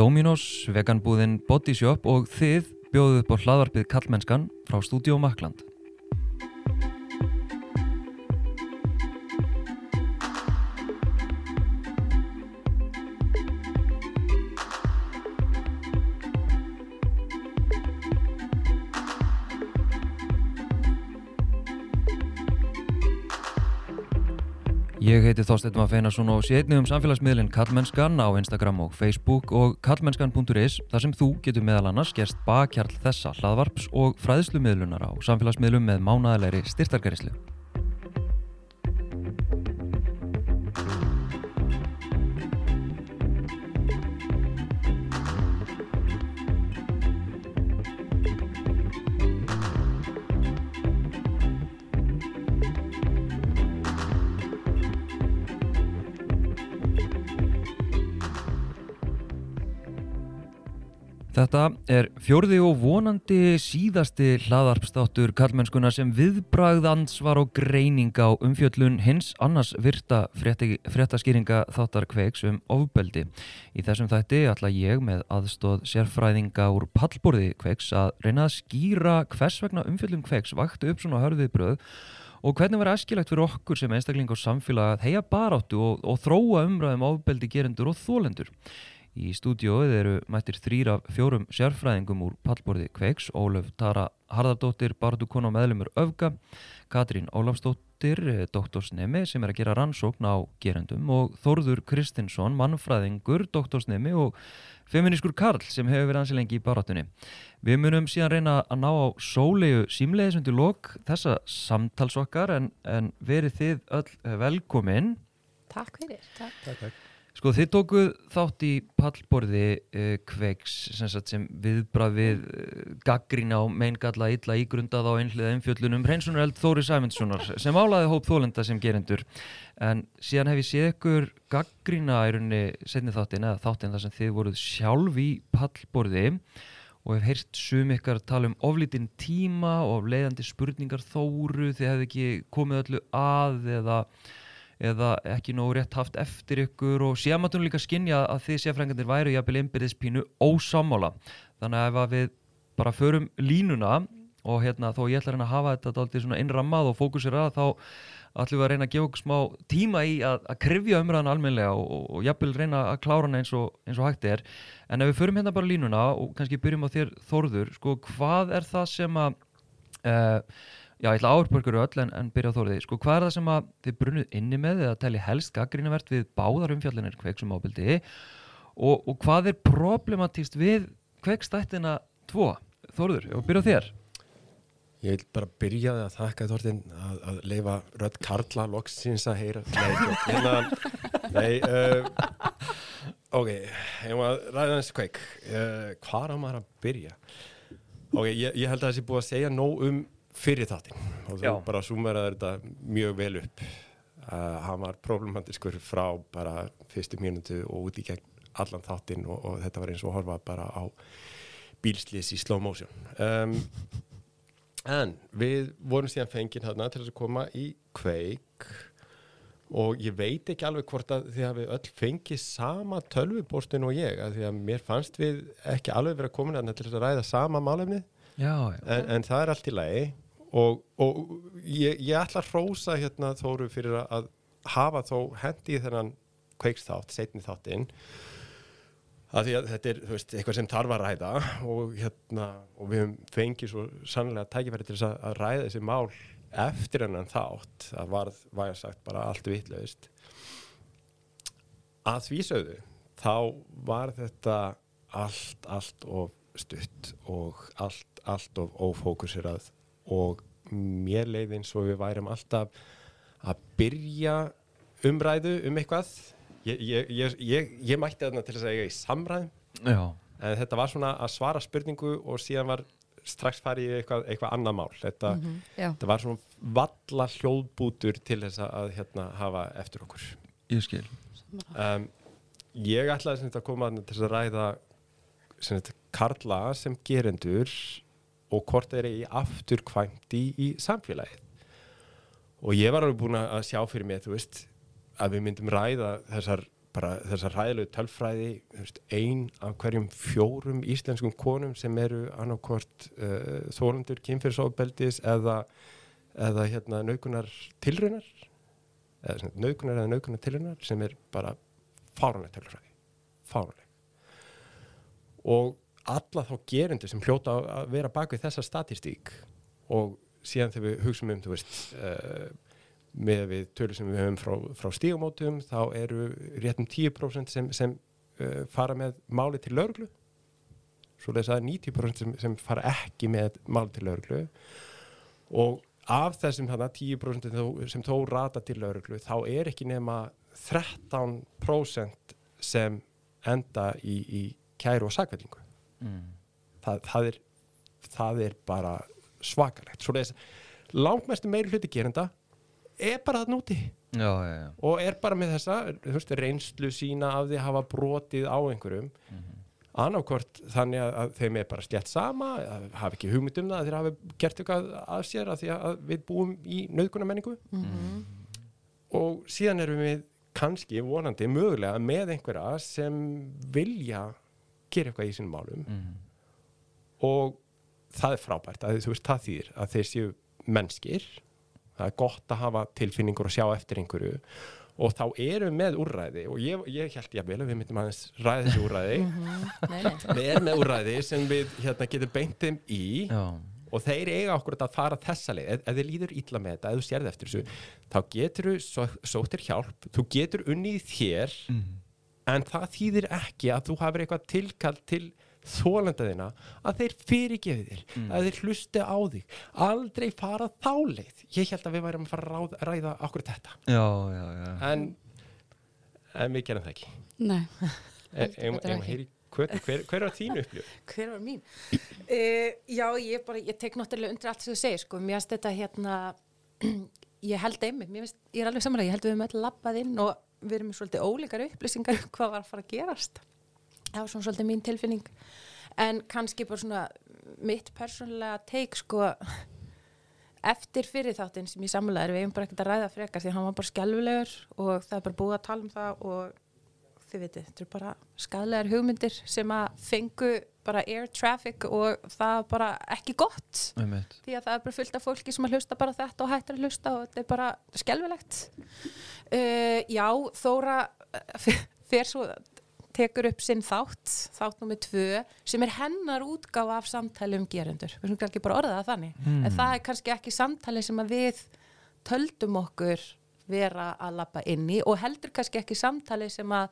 Dominos, veganbúðin Bodyshop og þið bjóðuð upp á hlaðvarpið Kallmennskan frá Stúdíó Makland. Heiti Þorstein Mafeinarsson og sé einnig um samfélagsmiðlinn Kallmennskan á Instagram og Facebook og kallmennskan.is þar sem þú getur meðal annars gerst bakkjarl þessa hlaðvarps og fræðslumiðlunar á samfélagsmiðlum með mánæðilegri styrtargarislu. Þetta er fjórði og vonandi síðasti hlaðarpstáttur kallmennskuna sem viðbragðans var á greining á umfjöllun hins annars virta fréttaskýringa þáttar kveiks um ofbeldi. Í þessum þætti ætla ég með aðstóð sérfræðinga úr pallborði kveiks að reyna að skýra hvers vegna umfjöllun kveiks vakti upp svona hörðið bröð og hvernig var æskilagt fyrir okkur sem einstakling og samfélag að heia baráttu og, og þróa umræðum ofbeldi gerendur og þólendur. Í stúdióið eru mættir þrýr af fjórum sérfræðingum úr pallborði Kveiks, Ólaf Tara Harðardóttir, Bardukona meðlumur Öfga, Katrín Ólafsdóttir, eh, doktorsnemi sem er að gera rannsókn á gerendum og Þórður Kristinsson, mannfræðingur, doktorsnemi og feminískur Karl sem hefur verið ansi lengi í barátunni. Við munum síðan reyna að ná á sólegu símleiðis undir lok þessa samtalsokkar en, en verið þið öll velkomin. Takk fyrir. Takk. Takk, takk. Sko þið tókuð þátt í pallborði uh, kveiks sem, sem viðbrað við uh, gaggrína og meingalla illa ígrundað á einhliða einfjöllunum hreinsunareld Þóri Sæmundssonar sem álaði hóp þólenda sem gerendur. En síðan hef ég séð ykkur gaggrína í rauninni setni þáttin eða þáttin þar sem þið voruð sjálf í pallborði og hef heyrt sum ykkar tala um oflítinn tíma og leiðandi spurningar Þóru þið hefði ekki komið öllu að eða eða ekki nógu rétt haft eftir ykkur og séum að þú líka skinja að þið séfrængandir væru jafnvel innbyrðispínu ósámála þannig að ef við bara förum línuna og hérna þó ég ætla að hafa þetta alltaf svona innrammað og fókusir að þá ætlum við að reyna að gefa okkur smá tíma í að, að krifja umræðan almenlega og, og, og jafnvel reyna að klára hana eins og, eins og hægt er. En ef við förum hérna bara línuna og kannski byrjum á þér Þórður, sko hvað er það sem að uh, Já, ég ætla að áherbörgur öll en, en byrja á þóriði. Sko, hvað er það sem að þið brunuð inni með eða tæli helst gaggrínavert við báðar umfjallinir kveiksum ábyldi og, og hvað er problematíst við kveikstættina tvo? Þóriður, ég vil byrja á þér. Ég vil bara byrja að þakka Þortin að, að leifa rödd Karla loksins að heyra. Nei, hérna, nei, uh, ok, ég má ræða þessi kveik. Uh, hvað á maður að byrja? Ok, ég, ég held að sé búið að segja nóg um fyrir þáttinn. Og þú Já. bara sumeraði þetta mjög vel upp. Uh, hann var problematiskur frá bara fyrstu mínútu og út í gegn allan þáttinn og, og þetta var eins og horfa bara á bílslýs í slow motion. Um, en við vorum síðan fengið hérna til þess að koma í kveik og ég veit ekki alveg hvort að þið hafi öll fengið sama tölvubóstun og ég að því að mér fannst við ekki alveg komin að til þess að ræða sama málefnið Já, en, en það er allt í lagi og, og ég, ég ætla að hrósa hérna Þóru fyrir að- að hafa þó hendi í þennan kveiksþátt, setni þáttinn. Að því að þetta er þú veist, eitthvað sem þarf að ræða og, hérna, og við fengið svo sannlega tækifæri til að, að ræða þessi mál eftir hennan þátt. Það var, var ég sagt bara allt vitlaust. Að því sögðu þá var þetta allt, allt of stutt og allt, allt of ófókusirað. Og mér leið eins og við værum alltaf að byrja umræðu um eitthvað. Ég, ég, ég, ég, ég mætti þarna til að eiga í samræðum. Já, en þetta var svona að svara spurningu og síðan var strax farið í eitthvað, eitthvað annað mál. Þetta, Já. þetta var svona valla hljóðbútur til þess að hérna, hafa eftir okkur. Ég skil. um, ég ætlaði sem þetta að koma til þess að ræða þetta karla sem gerendur og hvort þeir eru í afturkvæmt í, samfélagið. Og ég var alveg búin að sjá fyrir mig veist að við myndum ræða þessar þessar ræðilegu tölfræði veist, ein af hverjum fjórum íslenskum konum sem eru annarkvort uh, þólandur kynfyrsofbeldis eða, eða hérna naukunar tilraunar eða naukunar eða naukunar tilraunar sem er bara fáranleg tölfræði. Fáranleg og alla þá gerendur sem hljóta að vera bak við þessa statistík og síðan þegar við hugsaum um þú veist uh, með við tölur sem við höfum frá, frá stígamótum þá eru réttum 10% sem, sem uh, fara með máli til lauruglu svo þess að 90% sem, sem fara ekki með máli til lauruglu og af þessum þarna 10% þó, sem þó rata til lauruglu þá er ekki nema 13% sem enda í, í kæru og sakvætingu mm. það, það, er, það er bara svakalegt svo þess langmestu meiri hluti gerenda er bara það núti já, já, já. og er bara með þessa veist, reynslu sína af því að hafa brotið á einhverjum mm -hmm. annarkvort þannig að, að þeim er bara slett sama, að hafa ekki hugmynd um það að þeir hafa gert eitthvað af sér að því að við búum í nöðgunamenningu mm -hmm. og síðan erum við kannski vonandi mögulega með einhverja sem vilja gera eitthvað í sínum málum Mm. og það er frábært að þú veist það þýðir að þeir séu mennskir það er gott að hafa tilfinningur og sjá eftir einhverju og þá erum við með úrræði og ég, ég held ég að vel að við myndum aðeins ræða þessi úrræði Nei, nei. við erum með úrræði sem við hérna, getum beint þeim í Já. og þeir eiga okkur að fara þessa leið ef, ef þið líður illa með þetta, ef þú sérði eftir þessu þá getur þú sóttir hjálp þú getur unnið þér Mm. En það þýðir ekki að þú hafur eitthvað tilkall til þólandaðina að þeir fyrirgefi þér Mm. að þeir hlusti á þig aldrei fara þáleið ég held að við værum að fara að ræða okkur þetta já, já, já. en, en við gerum það ekki Nei. e, að ekki. heyra í Kötu, hver, hver er þín uppljöf? Hver var mín? Uh, já, ég, bara, ég tek náttúrulega undir allt sem þú segir, sko. Mér finnst þetta hérna, ég held einmitt, finnst, ég er alveg samanlega, ég held við höfum öll lappað inn og við erum svolítið ólíkar upplýsingar um hvað var að fara að gerast. Það var svona svolítið mín tilfinning. En kannski bara svona mitt persónulega teik, sko, eftir fyrir þáttinn sem ég samlaði, við eigum bara ekkert að ræða frekar því hann var bara skelfilegur og það er bara búið að tala um það og þið veitir, þetta eru bara skadlegar hugmyndir sem að fengu bara air traffic og það er bara ekki gott Einmitt. því að það er bara fullt af fólki sem að hlusta bara þetta og hættir að hlusta og þetta er bara skelfilegt uh, Já, Þóra uh, fer svo tekur upp sinn þátt, þátt nummið tvö sem er hennar útgáfa af samtali um gerendur, við sem ekki bara orða það þannig Mm. en það er kannski ekki samtali sem að við töldum okkur vera að lappa inn í og heldur kannski ekki samtali sem að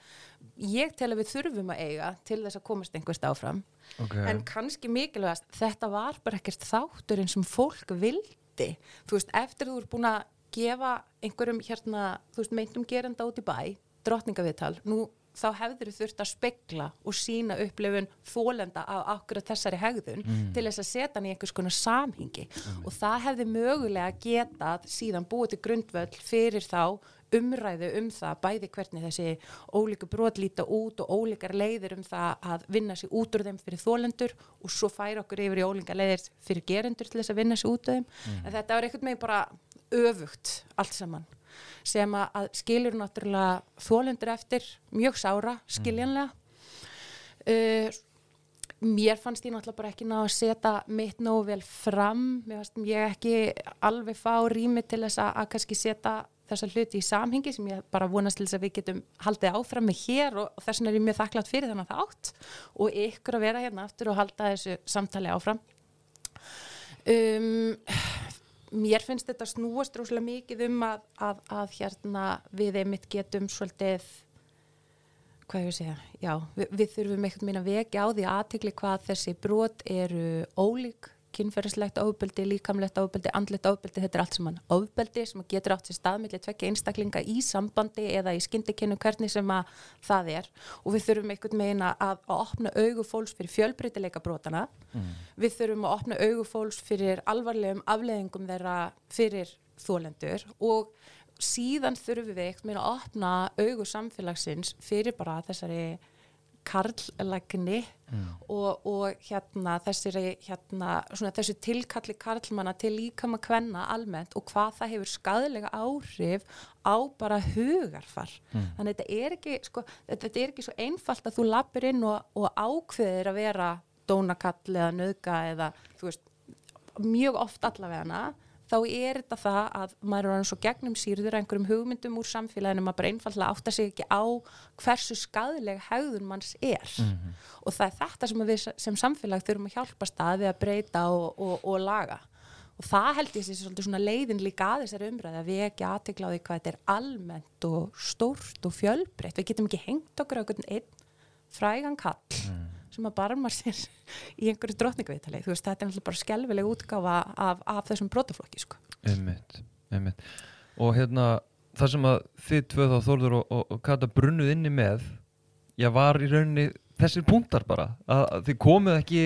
ég tel að við þurfum að eiga til þess að komast einhverst áfram Okay. en kannski mikilvægast þetta var bara ekkert þáttur eins og fólk vildi þú veist, eftir þú ert búin að gefa einhverjum hérna, þú veist, meintum gerenda út í bæ, drottningaviðtal nú þá hefður þurft að spegla og sína upplifun þólenda á akkurat þessari hegðun til þess að setja hann í einhvers konar samhingi og það hefði mögulega getað síðan búið til grundvöll fyrir þá umræðu um það bæði hvernig þessi ólíku brot líta út og ólíkar leiðir um það að vinna sig út úr þeim fyrir þólendur og svo færa okkur yfir í ólíkar leiðir fyrir gerendur til þess að vinna sig út úr þeim. En þetta var einhvern veginn bara öfugt allt saman sem að, skilur náttúrulega þólendur eftir mjög sára, skiljanlega. Uh, mér fannst ég náttúrulega bara ekki ná að setja mitt nógu vel fram. Mér fannst ég ekki alveg fá rými til þess að, að kannski setja þessa hluti í samhengi sem ég bara vonast til þess að við getum haldið áfram með hér og, þess vegna er ég mjög þakklátt fyrir þannig að þátt og ykkur að vera hérna aftur og halda þessu samtali áfram. Um, mér finnst þetta snúast rúslega mikið um að, að, að hérna við einmitt getum svolítið hvað ég að segja, já, við, við þurfum einhvern veginn að vekja á því aðtekli hvað þessi brot eru ólík kynferðislegt ofbeldi, líkamlegt ofbeldi, andlegt ofbeldi, þetta er allt saman ofbeldi sem getur átt sér staðmilli tvekja einstaklinga í sambandi eða í skyndikynnu hvernig sem að það er. Og við þurfum einhvern veginn að, að opna augu fólks fyrir fjölbreytileika brotana við þurfum að opna augu fólks fyrir alvarlegum afleðingum þeirra fyrir þólendur og síðan þurfum við einhvern veginn að opna augu samfélagsins fyrir bara þessari karllækni og, og hérna, þessari, hérna, svona, þessu tilkalli karlmanna til líkama kvenna almennt og hvað það hefur skadalega áhrif á bara hugarfar. Þannig að þetta er ekki, sko, þetta er ekki svo einfalt að þú lappir inn og, og ákveðir að vera dónakall eða nöðga eða þú veist, mjög oft allavegana þá er þetta það að maður er orðinn svo gegnum sýrður einhverjum hugmyndum úr samfélaginu maður bara einfallega átta sig ekki á hversu skadleg hegðun manns er. Og það er þetta sem við sem samfélag þurfum að hjálpa staði að breyta og, og, og laga. Og það held ég svolítið svona leiðin líka að þessari umræði að við ekki aðtekla á því hvað þetta er almennt og stórt og fjölbreytt. Við getum ekki hengt okkur á einhvern einn frægan kall sem að barma sér í einhverju drottningaviðtalið, þú veist, þetta er náttúrulega bara skelvileg útgáfa af, af þessum brotaflokki, sko. Einmitt, einmitt. Og hérna, það sem að þið tvö þá Þórður og, og, og Kata brunnuð inni með, já var í rauninni þessir punktar bara, að, að þið komuð ekki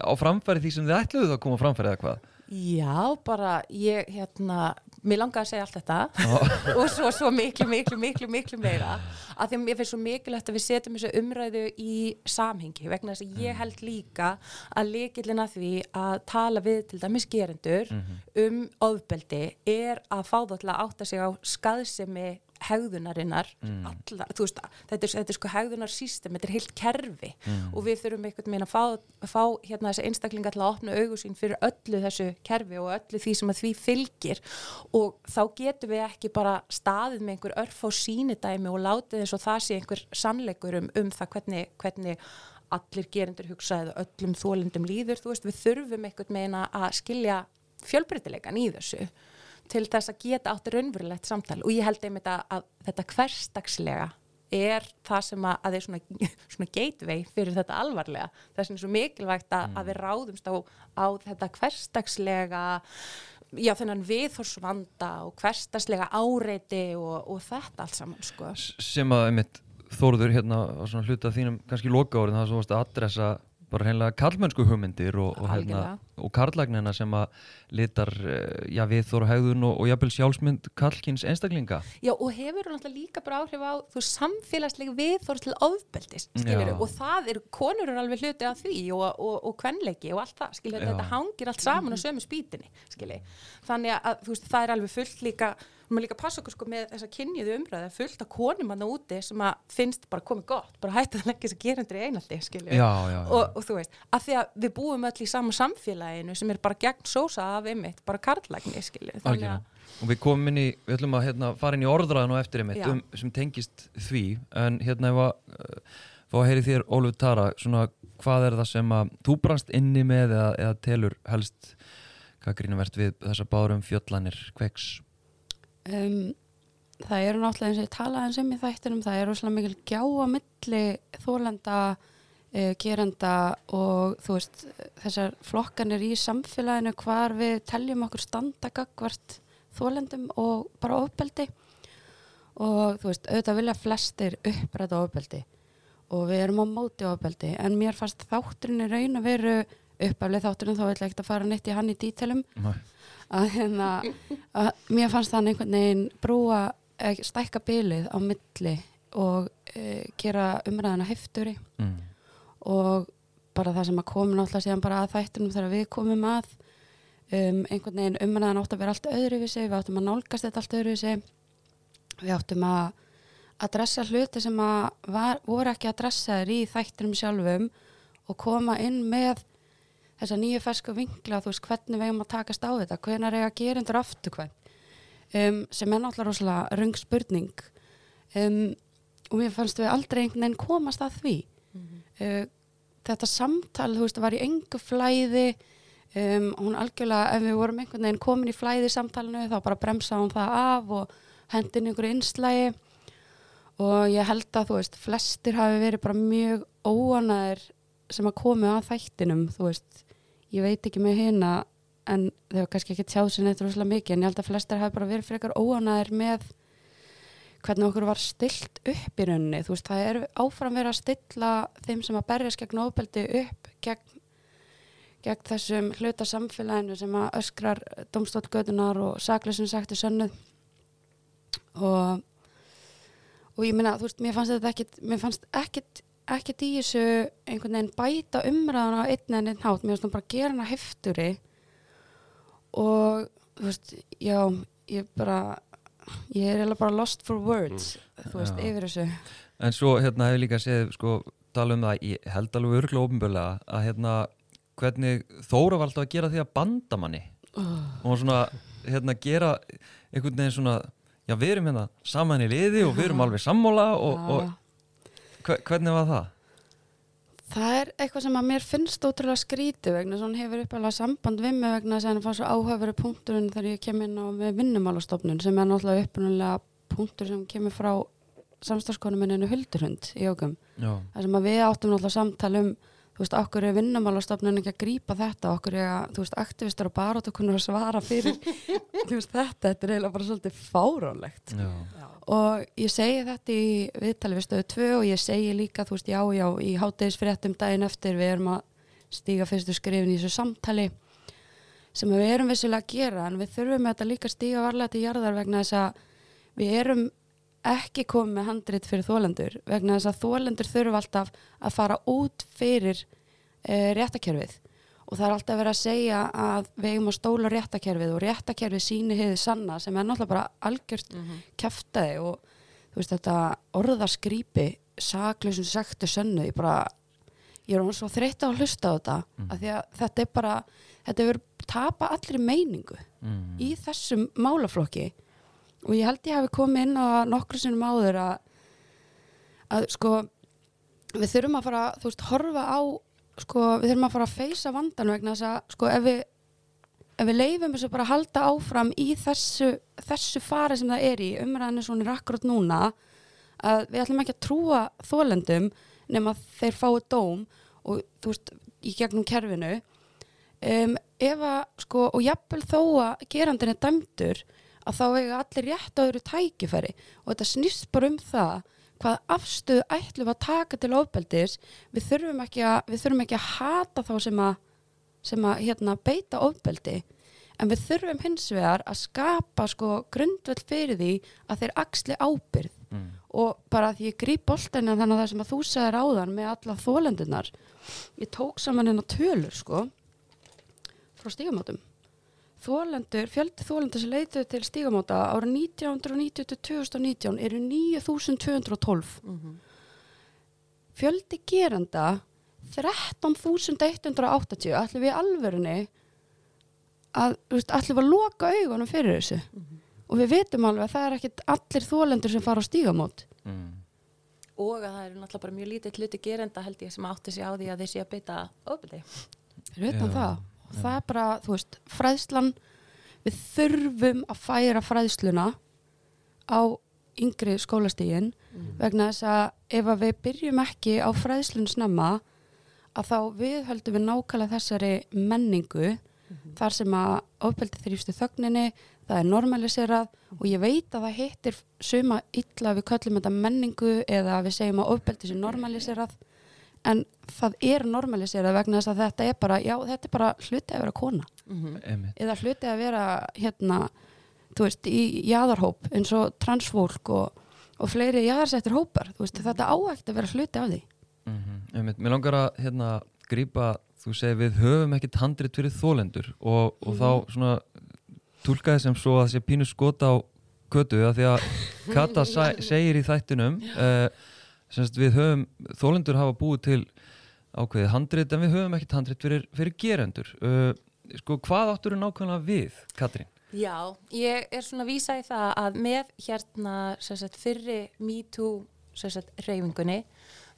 á framfæri því sem þið ætluðu að koma á framfæri eða hvað? Já, bara ég, hérna, mér langaði að segja allt þetta. Og svo, svo miklu, miklu, miklu, miklu meira. Að því að mér finnst svo mikilvægt að við setjum þessu umræðu í samhengi vegna þess að ég held líka að leikillina því að tala við til dæmis gerendur um ofbeldi er að fá þá til að átta sig á skaðsemi hegðunarinnar alla, þú veist, þetta er, þetta er sko hegðunar system, þetta er heilt kerfi og við þurfum einhvern veginn að fá, fá hérna þessi einstaklinga til að opna augusín fyrir öllu þessu kerfi og öllu því sem að því fylgir. Og þá getum við ekki bara staðið með einhver örf á sínidæmi og látið eins og það sé einhver sannleikur um, um það hvernig, hvernig allir gerendur hugsa eða öllum þólindum líður, þú veist, við þurfum einhvern veginn að skilja fjölbreytilegan í þessu til þess að geta átt raunverulegt samtal. Og ég held einmitt að, að þetta hverstagslega er það sem að, að er svona, svona gateway fyrir þetta alvarlega. Þess að er svo mikilvægt að, að við ráðumst á, á þetta hverstagslega já þennan viðhorsvanda og hverstagslega áreiti og, og þetta allt saman sko. Sem að, einmitt, Þórður hérna á svona hluta þínum kannski loka orðin það að adressa bara hreinlega karlmennsku hugmyndir og, og, hérna, og karlagnina sem að litar eh, já, við þóru hegðun og, og jafnvel sjálfsmynd karlkins einstaklinga. Já og hefur hún alltaf líka bara áhrif á þú veist, samfélagsleg viðþórs til ofbeldis skilur Já. og það eru konur eru alveg hluti af því og, og, og kvenleiki og allt það skilur þetta hangir allt saman á sömu spýtinni skilur þannig að veist það er alveg fullt líka maður líka passa okkur sko með þessa kynniðu umræði fullt af konum hann úti sem að finnst bara komið gott, bara hætti að leggja þess að gerendur í einaldi skilur Já, já, já. og, og þú veist, að því að við búum öll í sama samfélaginu sem er bara gegn sósa af einmitt, bara Algjörlega. að Og við komum inn í, við ætlum að hérna, fara inn í orðræðan og eftir einmitt um, sem tengist því en hérna ef að uh, fá að heyri þér Ólfur Tara svona hvað er það sem að þú brannst inni með eða, eða telur helst hvað grínavert við þessar bárum fjöllanir kveiks um, það eru náttúrulega eins og ég talaði eins um í þættinum, það er rosalega mikil gjá á milli þólenda uh, gerenda og þú veist þessar flokkanir í samfélaginu hvar við teljum okkur standa gagvart þólendum og bara ofbeldi og þú veist auðvitað vilja flestir uppræta ofbeldi og við erum á móti ofbeldi en mér fannst þátturinn í raun að veru uppaflið þátturinn þá ég ekkert að fara neitt í hann í dítelum Nei. Að hérna að mér fannst þannig einhvern veginn brúa eh, stækka bylið á milli og e, gera umræðina hefturi mm. og bara það sem að koma náttúrulega síðan bara að þættinum þegar við komum að um, einhvern veginn umræðan átt að vera allt öðruvísi við áttum að nálgast þetta allt öðruvísi við áttum að adressa hluti sem að var, voru ekki adressaðir í þættinum sjálfum og koma inn með þessa nýju fersku vinkla, þú veist, hvernig við eigum að takast á þetta, hvenar eiga gerendur aftur hvern, um, sem er náttúrulega rosalega röng spurning. Um, og mér fannst við aldrei einhvern veginn komast að því. Uh, þetta samtal, þú veist, var í engu flæði. Um, hún algjörlega, ef við vorum einhvern veginn komin í flæði í samtalinu, þá bara bremsa hún það af og hendin einhverju innslægi og ég held að, þú veist, flestir hafi verið bara mjög óanæðir sem að komi að þættinum, þú veist ég veit ekki með hérna en þau hafa kannski ekki tjáð sér neitt rosalega mikið en ég held að flestir hafi bara verið frekar óanæðir með hvernig okkur var stilt upp í rauninni, þú veist, það er áfram verið að stilla þeim sem að berjast gegn ofbeldi upp gegn, gegn þessum hluta samfélaginu sem að öskrar domstólgötunar og sakleysum sagt í sönnuð og og ég meina, þú veist, mér fannst þetta ekkit mér fannst ekkit ekkert í þessu einhvern veginn bæta umræðan á einn en einn hátt, mér finnst hún bara gera hana hefturi. Og þú veist, já ég bara ég er eiginlega bara lost for words þú veist, Já. yfir þessu. En svo hérna hef ég líka séð sko, tala um það, ég held alveg örglega ofinbörlega að hérna hvernig Þóra var alltaf að gera því að banda manni. Og hún svona hérna gera einhvern veginn svona já við erum hérna saman í liði og við erum alveg sammála og, Já. og hvernig var það? Það er eitthvað sem að mér finnst ótrúlega skrítið vegna svo hún hefur uppalega samband við mig vegna þess að hann fann svo áhafverið punkturinn þegar ég kem inn á vinnumálastofnun sem er náttúrulega uppalega punktur sem kemur frá samstagskonumenninu Huldurhund í okkum. Það sem að við áttum náttúrulega samtal um þú veist, okkur er vinnumálastofnun ekki að grípa þetta, okkur er að, þú veist, aktivistar og kunnar að svara fyrir? Þú veist, þetta, þetta er eiginlega bara svolítið fáránlegt. Já, og ég segi þetta í viðtali við stöðu 2 og ég segi líka þú veist já já í hátegisfréttum daginn eftir við erum að stíga fyrstu skrifin í þessu samtali sem við erum vissilega að gera en við þurfum þetta líka að stíga varlega til jarðar vegna þess að við erum ekki komið með handrit fyrir þólendur vegna þess að þólendur þurfum alltaf að fara út fyrir e, réttakerfið og það er alltaf verið að segja að við eigum að stóla réttakerfið og réttakerfið síni heiði sanna sem er náttúrulega bara algjört kæftæði og þú veist þetta orðaskrípi saklausum sektu sönnu ég bara, ég er hann svo þreytt á að hlusta á þetta af því að þetta er bara þetta hefur tapa allir meiningu mm. í þessum málaflokki og ég held ég hafi komið inn á nokkru sinnum áður að, að sko við þurfum að fara, þú veist, horfa á sko, við þurfum að fara að feysa vandan vegna þess að sko ef við ef við leifum bara að halda áfram í þessu, þessu fari sem það er í umræðinu svona er akkurat núna að við ætlum ekki að trúa þólendum nema þeir fái dóm og þú veist, í gegnum kerfinu. Um, ef að sko, og jafnvel þó að gerandin er dæmdur að þá eiga allir rétt á öðru tækifæri. Og þetta snýst bara um það hvað afstöðu ætlum að taka til ofbeldis. Við þurfum ekki að, við þurfum ekki að hata þá sem að sem að hérna, beita ofbeldi. En við þurfum hins vegar að skapa sko grundvöld fyrir því að þeir axli ábyrð Mm. og bara því ég gríp boltina þannig að það sem að þú sagðir áðan með alla þólendunar ég tók saman hennar tölur sko frá stígamótum þólendur, fjöldi þólendur sem leituðu til stígamóta ára 1990 til 2019 eru 9212 fjöldi geranda 13.180 ætlum við í alvörunni að, ætlum við að loka augunum fyrir þessu? Og við vitum alveg að það er ekkit allir þólendur sem fara á stígamót. Mm. og að það eru náttúrulega bara mjög lítið hluti gerenda held ég sem átti sig á því að þeir sé að beita ofbeldi. Fyrir utan Já, það, og það er bara, þú veist, fræðslan, við þurfum að færa fræðsluna á yngri skólastígin vegna þess að ef að við byrjum ekki á fræðslun snemma að þá við höldum við nákvæmlega þessari menningu þar sem að ofbeldi þrýfstu þögninni, það er normaliserað og ég veit að það hittir suma illa við köllum þetta menningu eða við segjum að ofbeldi sé normaliserað en það er normaliserað vegna þess að þetta er bara, já þetta er bara hluti að vera kona Einmitt. eða hluti að vera hérna, þú veist, í jaðarhóp eins og transfólk og, og fleiri jaðarsettir hópar, þú veist, þetta áægt að vera hluti af því. Mm -hmm. Mér langar að hérna, grípa, þú segir við höfum ekkert handrit fyrir þólendur og, og þá svona tólkaði sem svo að sé pínu skota á kötu að því að Kata segir í þættinum uh, semst við höfum, þólendur hafa búið til ákveðið handrit en við höfum ekkert handrit fyrir, fyrir gerendur uh, sko hvað áttur þú nákvæmlega við, Katrín? Já, ég er svona að vísa í það að með hérna sagt, fyrri MeToo reyfingunni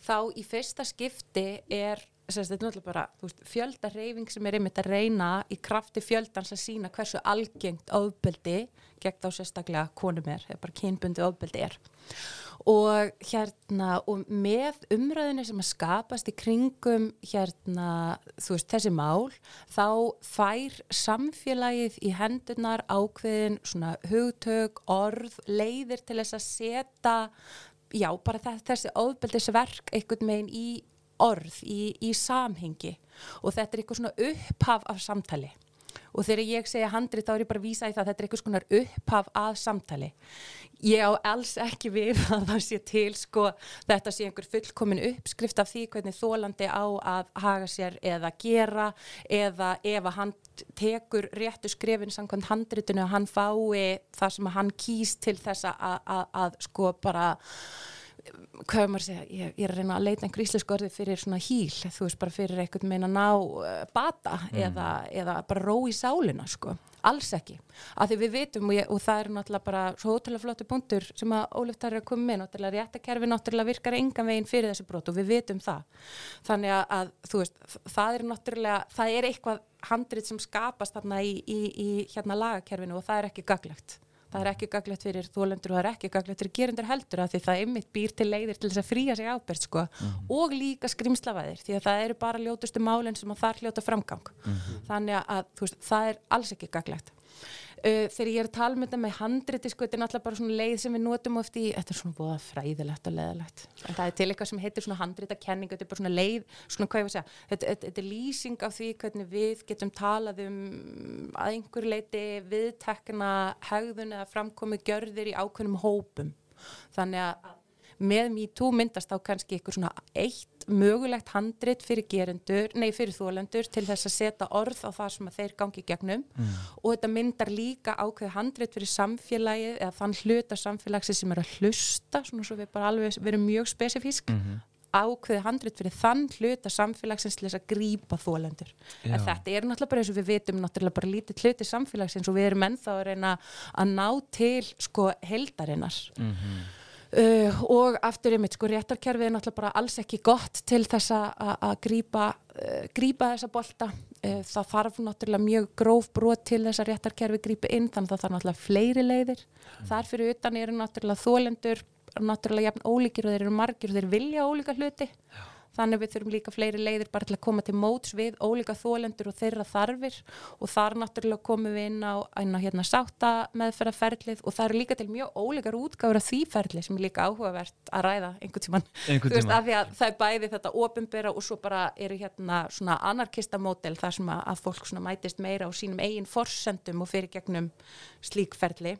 þá í fyrsta skipti er er bara veist, fjölda reyfing sem er einmitt að reyna í krafti fjöldans að sína hversu algengt ofbeldi gegn þá sérstaklega konum er, eða bara kynbundi ofbeldi er og hérna og með umræðinu sem að skapast í kringum hérna þú veist þessi mál þá fær samfélagið í hendunar ákveðin svona hugtök, orð, leiðir til þess að setja já bara þess, þessi ofbeldisverk einhvern meginn í orð, í, í samhengi. Og þetta er eitthvað svona upphaf af samtali og þegar ég segja handrit þá er ég bara að vísa í það að þetta er eitthvað skonar upphaf að samtali. Ég á alls ekki við að það sé til sko þetta sé einhver fullkomin uppskrift af því hvernig þólandi á að haga sér eða gera eða ef að hann tekur réttu skrefin samkvæmt handritinu að hann fái það sem hann kýst til þess að, að, að sko bara hvað maður að segja, ég, ég er að reyna að leita einhver íslensku orði fyrir svona híl þú veist bara fyrir einhvern meina ná uh, bata eða, eða bara ró í sálina sko, alls ekki. Af því við vitum og, ég, og það er náttúrulega bara svo ótrúlega flottu punktur sem að Ólef Tarri er að koma með, náttúrulega réttakerfi náttúrulega virkar engan veginn fyrir þessu brot og við vitum það. Þannig að, að þú veist það er náttúrulega, það er eitthvað handrit sem skapast þarna í, í, í hérna lagakerfinu og það er ekki gaglegt það er ekki gaglegt fyrir þólendur og það er ekki gaglegt fyrir gerundur heldur að því það einmitt býr til leiðir til þess að fría sig ábyrst sko. Og líka skrimslavæðir því að það eru bara ljótustu málinn sem að þar hljóta framgang. Þannig að veist, það er alls ekki gaglegt uh, þegar ég er að tala með þetta með handriti sko, þetta er náttúrulega bara svona leið sem við notum oft í, þetta er svona búða fræðilegt og leðilegt, en það er til eitthvað sem heitir svona handrita kenning, þetta er bara svona leið svona hvað ég var að segja, þetta, þetta, þetta er lýsing af því hvernig við getum talað um að einhver leiti viðtekna hegðun eða framkomi gjörðir í ákveðnum hópum. Þannig að með MeToo myndast þá kannski eitthvað svona eitt mögulegt handrit fyrir gerendur, nei fyrir þólendur til þess að setja orð á það sem þeir gangi gegnum. Og þetta myndar líka ákveð handrit fyrir samfélagið eða þann hluta samfélagsi sem er að hlusta, svona svo við bara alveg verum mjög spesifísk. Ákveði handrit fyrir þann hluta samfélagsins til þess að grípa þólendur en þetta er náttúrulega bara eins og við vitum náttúrulega bara lítið hluti samfélagsins og við erum ennþá að reyna að ná til sko heldarinnar Uh, og aftur einmitt sko réttarkerfið er náttúrulega bara alls ekki gott til þess að grípa, uh, þessa bolta. Uh, það þarf náttúrulega mjög gróf brot til þess að réttarkerfið grípi inn þannig að það þarf náttúrulega fleiri leiðir. Þar fyrir utan eru náttúrulega þólendur náttúrulega jafn ólíkir og þeir eru margir og þeir vilja ólíka hluti þannig við þurfum líka fleiri leiðir bara til að koma til móts við ólíka þólendur og þeirra þarfir. Og þar náttúrulega komum við inn á, inn á hérna sátta meðferðarferlið og það eru líka til mjög ólíkar útgáfur af því ferli sem er líka áhugavert að ræða einhvern tíman, Einhvern þú veist, af því að það er bæði þetta ofinbera og svo bara eru hérna svona anarkistamódel þar sem að, fólk mætist meira á sínum eigin forsendum og fyrir gegnum slík ferli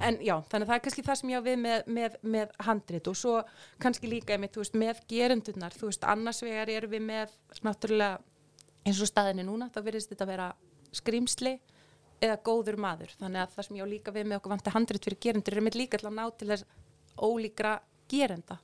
en já, þannig að það er kannski það sem ég á við með, með, með handrit og svo kannski líka þú veist, með gerendurnar þú veist, annars vegar erum við með náttúrulega eins og staðinni núna þá verðist þetta að vera skrýmsli eða góður maður, þannig að það sem ég á líka við með okkur vanti handrit fyrir gerendur er einmitt líka að ná til þess ólíkra gerenda.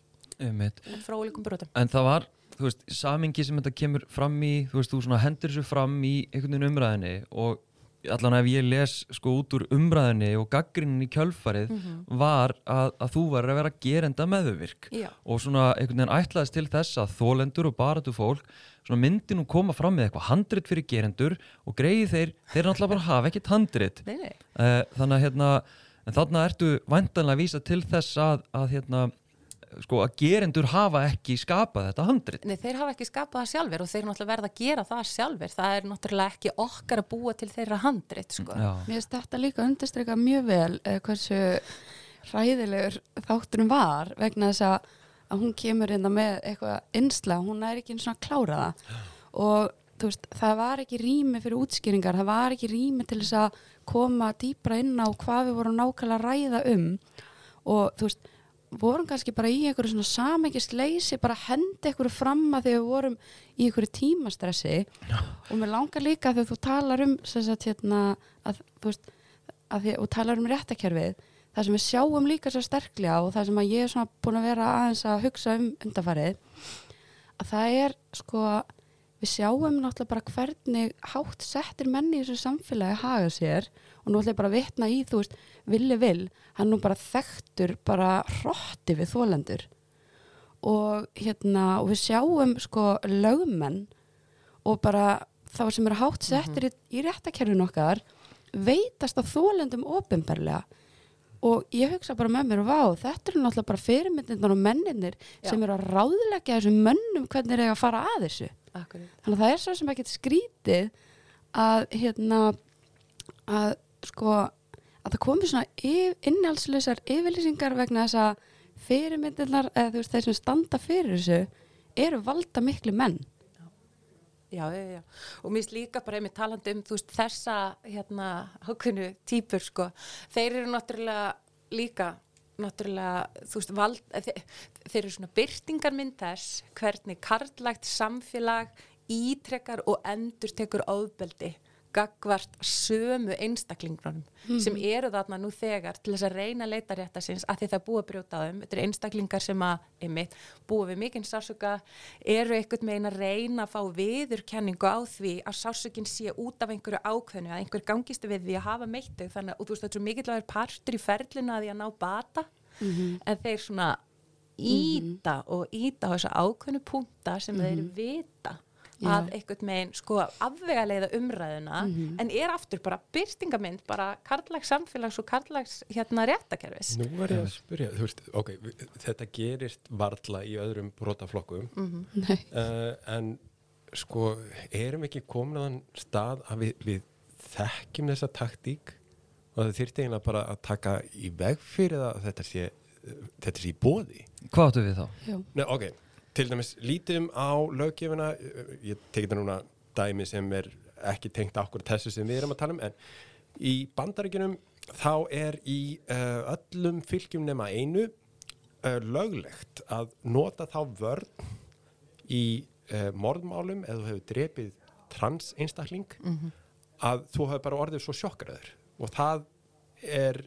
Frá ólíkum brotum. En það var, þú veist, samingi sem þetta kemur fram í, þú veist, þú svona hendur þessu fram í einhvern veginn umræðinni og allan ef ég les sko út úr umræðinni og gaggrinnin í kjölfarið var að, að þú var að vera gerenda meðvirk Já. og svona einhvern veginn ætlaðist til þess að þólendur og baratu fólk svona myndi nú koma fram með eitthvað handrit fyrir gerendur og greiði þeir, þeir náttúrulega bara hafa ekkert handrit Nei, nei. uh, þannig að hérna en þarna ertu væntanlega að vísa til þess að, að hérna sko að gerendur hafa ekki skapað þetta handrit. Nei, þeir hafa ekki skapað það sjálfur og þeir náttúrulega verða að gera það sjálfur það er náttúrulega ekki okkar að búa til þeirra handrit sko. Já, Mér finnst þetta líka undirstryka mjög vel eh, hversu hræðilegur þátturum var vegna þess að, að hún kemur inn með eitthvað insla, hún er ekki eins og að klára það. Og veist, það var ekki rými fyrir útskýringar, það var ekki rými til þess að koma dýpra inn á hvað við vorum nákvæmlega að ræða um. Og þú veist, vorum kannski bara í einhverju svona samengist leysi, bara hendi einhverju fram að því við vorum í einhverju tímastressi og mér langar líka þegar þú talar um sagt, hérna, að, þú veist, að því, og talar um réttakerfið það sem við sjáum líka svo sterklega og það sem að ég er svona búin að vera aðeins að hugsa um undarfarið að það er sko við sjáum náttúrulega bara hvernig hátt settir menni í þessu samfélagi haga sér og nú ætla ég bara að vitna í þú veist, villi vil, hann nú bara þekktur bara hrotti við þólendur og hérna og við sjáum sko lögmenn og bara þá sem eru hátt settir í, í réttakerfinu okkar veitast að þólendum ofinberlega og ég hugsa bara með mér, vá, þetta eru náttúrulega bara fyrirmyndirnar og menninir Já. sem eru að ráðleggja þessum mönnum hvernig þeir eiga að fara að þessu Akkurat. þannig að það er svo sem ekkert skrítið að hérna að sko að það komi svona yf, innhaldsleysar yfirlýsingar vegna þess að fyrirmyndirnar eða þú veist þeir sem standa fyrir þessu eru valda miklu menn Já, já, já. Og mér finnst líka bara einmitt talandi um, veist, þessa, hérna, ákveðnu típur, sko. Þeir eru náttúrulega líka, náttúrulega, þú veist, vald, þeir, þeir eru svona byrtingarmynd þess hvernig karlægt samfélag ítrekkar og endur tekur áðbeldi gagvart sömu einstaklingunum sem eru þarna nú þegar til þess að reyna að leita rétta sinns að því það búið að brjóta á þeim. Þetta eru einstaklingar sem að, einmitt, búið við mikinn sásuga, eru einhvern megin að reyna að fá viðurkenningu á því að sásugin sé út af einhverju ákveðnu, að einhver gangist við því að hafa meittu, þannig að, þú veist, þetta er svo mikill að vera partur í ferlinu að því að ná bata, en þeir svona íta og íta á þessa ákveðnu punta sem þeir vita að einhvern megin sko afvega leiða umræðuna en er aftur bara byrstingamind bara karlags samfélags og karlags hérna réttakerfis Nú var ég að spyrja, þú veist, ok, þetta gerist varla í öðrum brotaflokkum Nei. uh, en sko, erum ekki komin á þann stað að við, við þekkjum þessa taktík og það þyrfti eiginlega bara að taka í veg fyrir það að þetta sé, þetta sé í bóði. Hvað áttu við þá? Já. Nei, ok, til dæmis lítum á löggefina, ég tekið það núna dæmi sem er ekki tengt akkur þessu sem við erum að tala um, en í bandaríkjunum þá er í uh, öllum fylgjum nema einu uh, löglegt að nota þá vörn í uh, morðmálum eða þú hefur drepið trans einstakling að þú hefur bara orðið svo sjokkraður. Og það er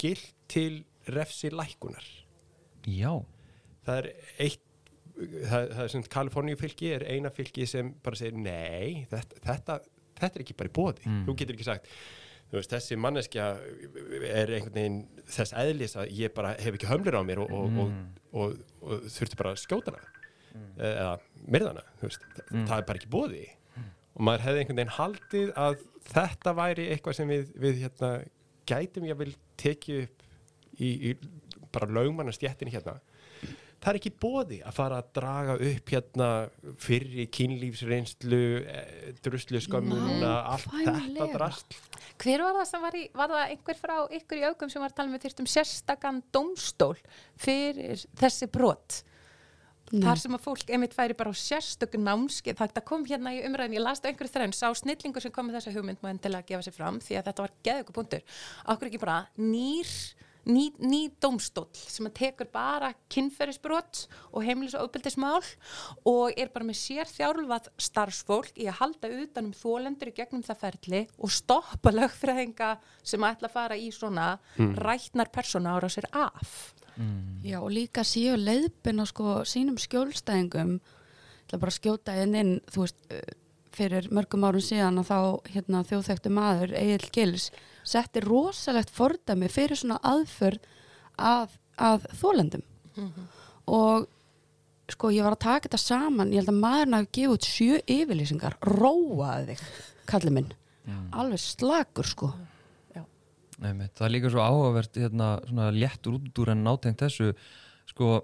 gilt til refsi lækunar Já, það er eitt það, það er sem Kaliforníu fylki er eina fylki sem bara segir nei, þetta, þetta, þetta er ekki bara í bóði Mm. þú getur ekki sagt veist, þessi manneskja er einhvern veginn þess eðlis að ég bara hef ekki hömlur á mér og, og, og, og, og þurfti bara að skjóta hana. Eða myrðana mm. það er bara ekki bóði og maður hefði einhvern veginn haldið að þetta væri eitthvað sem við, við hérna, gætum ég vil tekið upp í, í bara lögmannastjættinni hérna það er ekki bóði að fara að draga upp hérna fyrri kynlífsreynslu eh, druslu skömmuna allt þetta drast Hver var það sem var í, var það einhver frá ykkur í augum sem var að tala með þyrstum sérstakann dómstól fyrir þessi brot? Nei. Þar sem að fólk einmitt færi bara á sérstöku námskeið. Það kom hérna í umræðin, ég las það einhverju þrenn, sá snillingur sem kom með þessa hugmynd má endilega gefa sér fram því að þetta var geðugu punktur. Akkur ekki bara nýr, ný, ný dómstól sem að tekur bara kynferðisbrot og heimilis og ofbeldismál og er bara með sér þjárlvað starfsfólk í að halda utan um þólendur í gegnum það ferli og stoppa lögfræðinga sem ætla að fara í svona rætnar persóna ára sér af. Já, og líka séu leiðbina sko sínum skjólstæðingum til að bara skjóta inn inn, þú veist, uh, fyrir mörgum árum síðan að þá hérna, þjóðþektu maður, Egil Gils, setti rosalegt fordæmi fyrir svona aðförð að, að þólendum. Og sko, ég var að taka þetta saman, ég held að maðurinn hafi gefið út sjö yfirlýsingar, róaði þig, kallið minn. Alveg slagur, sko. Einmitt. Það er líka svo áhugavert hérna, svona léttur út úr en nátengt þessu sko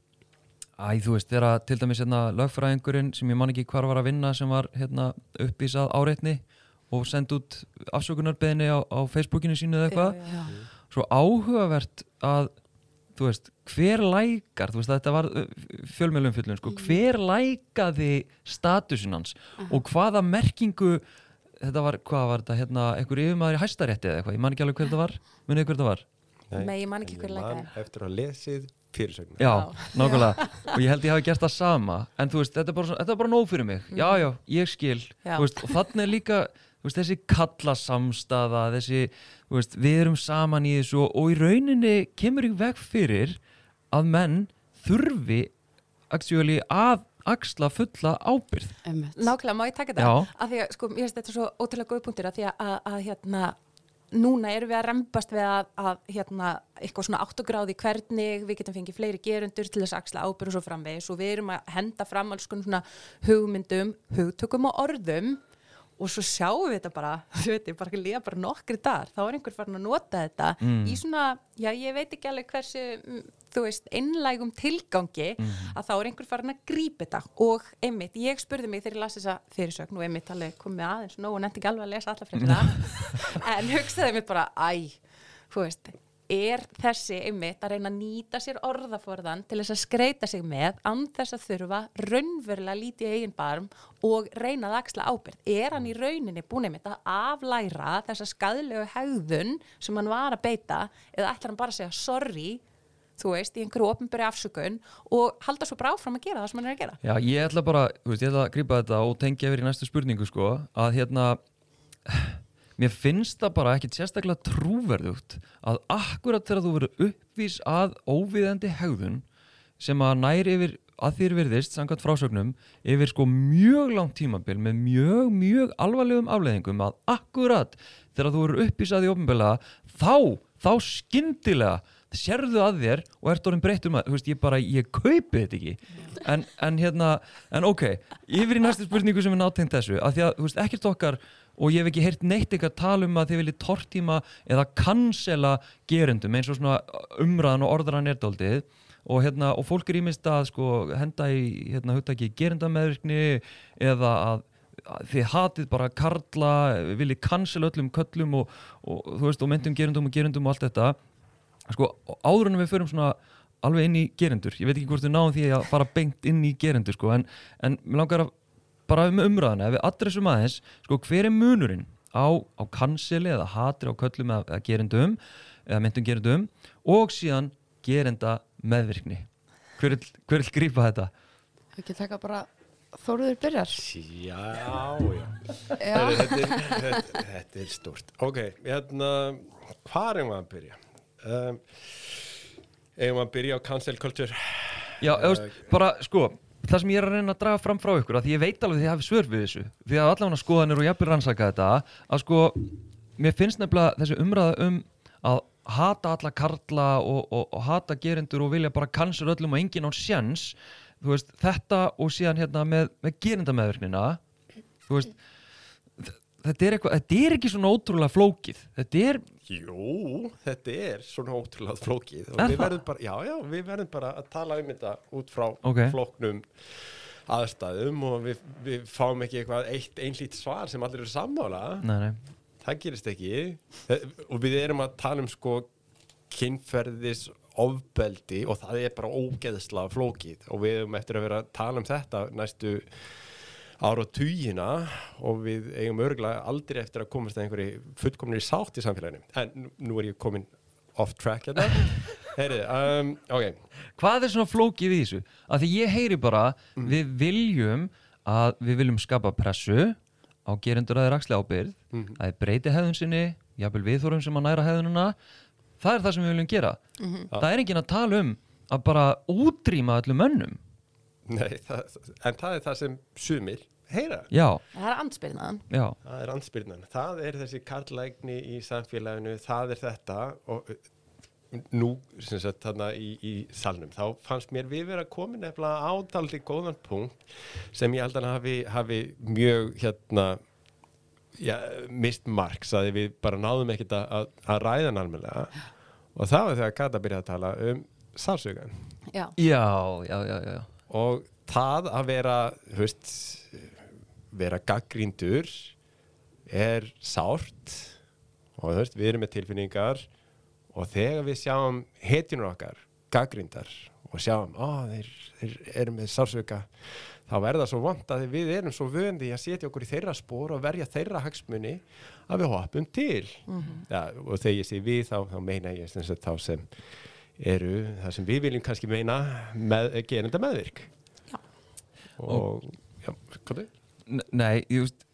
Æ, þú veist, þegar til dæmis hérna lögfræðingurinn sem ég man ekki hvar var að vinna sem var hérna uppísað áreitni og sendi út afsökunarbeðinni á, á Facebookinu sínu eða eitthvað. Svo áhugavert að þú veist, hver lækar þú veist, þetta var fjölmjölum fyllun sko, hver lækaði statusin hans og hvaða merkingu þetta var, hvað var þetta, hérna einhver yfirmaður í hæstarétti eða eitthvað, ég man ekki alveg hver þetta var. Munið hver þetta var? Nei, ég man ekki en hver ég lækaði. eftir að lesið fyrirsögnar Já, nákvæmlega. Og ég held ég hafi gert það sama en þú veist, þetta er bara, er bara nóg fyrir mig. Já, já, ég skil. Já. Þú veist, og þannig er líka veist, þessi kalla samstaða þessi, þú veist, við erum saman í þessu og, og í rauninni kemur í veg fyrir að menn þurfi actually, að axla fulla ábyrð Einmitt. Nákvæmlega, má ég taka þetta? Já. Af því að, sko, ég veist þetta er svo ótrúlega góð punktur að því að, að, að hérna, núna erum við að rembast við að, að hérna, eitthvað svona áttugráði hvernig við getum fengið fleiri gerundur til þess að axla ábyrð og svo framvegis og við erum að henda fram alls konar svona hugmyndum, hugtökum og orðum og svo sjáum við þetta bara, þú veit, ég bara líða bara nokkri dagar, þá er einhver farin að nota þetta Mm. í svona, já ég veit ekki alveg hversu, mm, þú veist, einlægum tilgangi að þá er einhver farin að grípa þetta. Og einmitt, ég spurði mig þegar ég las þessa fyrirsögn og einmitt alveg komið aðeins og nefndi ekki alveg að lesa alla fréttina en hugsaði mig bara, æ, þú veist, er þessi einmitt að reyna að nýta sér orðaforðan til þess að skreita sig með án þess að þurfa raunverulega lítið eigin barm og reyna að axla ábyrgð. Er hann í rauninni búin einmitt að aflæra þessa skadlegu hegðun sem hann var að beita eða ætlar hann bara að segja sorry þú veist, í einhverju ofnbæri afsökun og halda svo bara áfram að gera það sem hann er að gera. Já, ég ætla bara, veist, ég ætla að grípa þetta og tengja yfir í næstu spurningu, sko, að hérna, mér finnst það bara ekkit sérstaklega trúverðugt að akkurat þegar þú verður uppvís að óviðendi hegðun sem að næri yfir að þér virðist, samkvæmt frásögnum, yfir sko mjög langt tímabil með mjög, mjög alvarlegum afleðingum að akkurat þegar þú verður uppvís að því ofnbælega, þá, þá skyndilega sérðu að þér og ert orðin breyttur maður, þú veist, ég bara, ég kaupi þetta ekki. En, en hérna, en ok yfir í næstu spurningu sem er nátengt þessu að því að, þú veist, ekkert okkar og ég hef ekki heyrt neitt eitthvað tala um að þið viljið tortíma eða cancela gerendum eins og svona umræðan og orðran er daldið og hérna, og fólk er ímist að sko henda í, hérna, hugtaki gerendameðvirkni eða að að þið hatið bara karla viljið cancela öllum köllum og, og veist, og myndum gerendum og gerendum og allt þetta. Sko, áður en við förum svona alveg inn í gerendur, ég veit ekki hvort við náum því að fara beint inn í gerendur sko, en, en mér langar að bara um umræðana, ef við adressum aðeins sko, hver er munurinn á, á kanseli eða hatri á köllum eða, eða gerendum, eða myndum gerendum og síðan gerenda meðvirkni hver vil, grípa þetta? Ekki taka bara Þóruður byrjar Já, já. Já, Þetta, er, þetta, þetta er stort. Ok, hérna, hvað er maður að byrja? Um, Eða maður að byrja á cancel culture? Já, eða, bara sko það sem ég er að reyna að draga fram frá ykkur að því ég veit alveg því að ég hafi svör við þessu því að allavega skoðanir og jafnir rannsaka þetta að sko, mér finnst nefnilega þessi umræða um að hata alla karla og, og, og hata gerendur og vilja bara cancel öllum og enginn á sjens þú veist, þetta og síðan hérna með, með gerendameðverknina þú veist þetta er, eitthvað, þetta er ekki svona ótrúlega flókið. Þetta er, Jú, þetta er svona ótrúlega flókið og við verðum bara, já, já, við verðum bara að tala um þetta út frá Ok. flóknum aðstæðum og við, við fáum ekki eitthvað eitt einlít svar sem allir eru sammála. Nei, nei, það gerist ekki. Og við erum að tala um sko kynferðis ofbeldi og það er bara ógeðsla flókið og við erum eftir að vera að tala um þetta næstu ára og tugina og við eigum örgulega aldrei eftir að komast að einhverju fullkomnir sátt í samfélaginu. En nú- er ég komin off track hérna. Heyri, um, ok, hvað er svona flókið í þessu? Að því ég heyri bara við viljum að við viljum skapa pressu á gerendur að þeir axli ábyrð að þeir breyti hefðun sinni jafnvel viðþórum sem að næra hefðununa það er það sem við viljum gera. Það er enginn að tala um að bara útrýma öllum mönnum. Nei, það, en það er það sem sumir heyra já, Það er andspyrnaðan. já, Það er ansbyrnan. Það er þessi karlægni í samfélaginu, það er þetta og uh, nú, sem sagt, þarna í, í salnum, þá fannst mér við vera komin nefnilega ádaldi góðan punkt sem ég held að hann hafi, hafi mjög, hérna, já, mist marks að við bara náðum ekkert að, að, að ræða almennilega og það var þegar Kata byrjaði að tala um sársögan Já. já, já, já, já. og það að vera veist vera gaggríndur er sárt og veist, við erum með tilfinningar og þegar við sjáum hetjunur okkar gaggríndar og sjáum, ó, þeir, þeir eru með sársöka þá verða svo vant að við erum svo vöndi að setja okkur í þeirra spór og verja þeirra hagsmuni að við hoppum til ja, og þegar ég sé við þá, þá meina ég sem þá sem eru það sem við viljum kannski meina með, gerenda meðvirk Já. og já, hvað er? N- nei, ég veist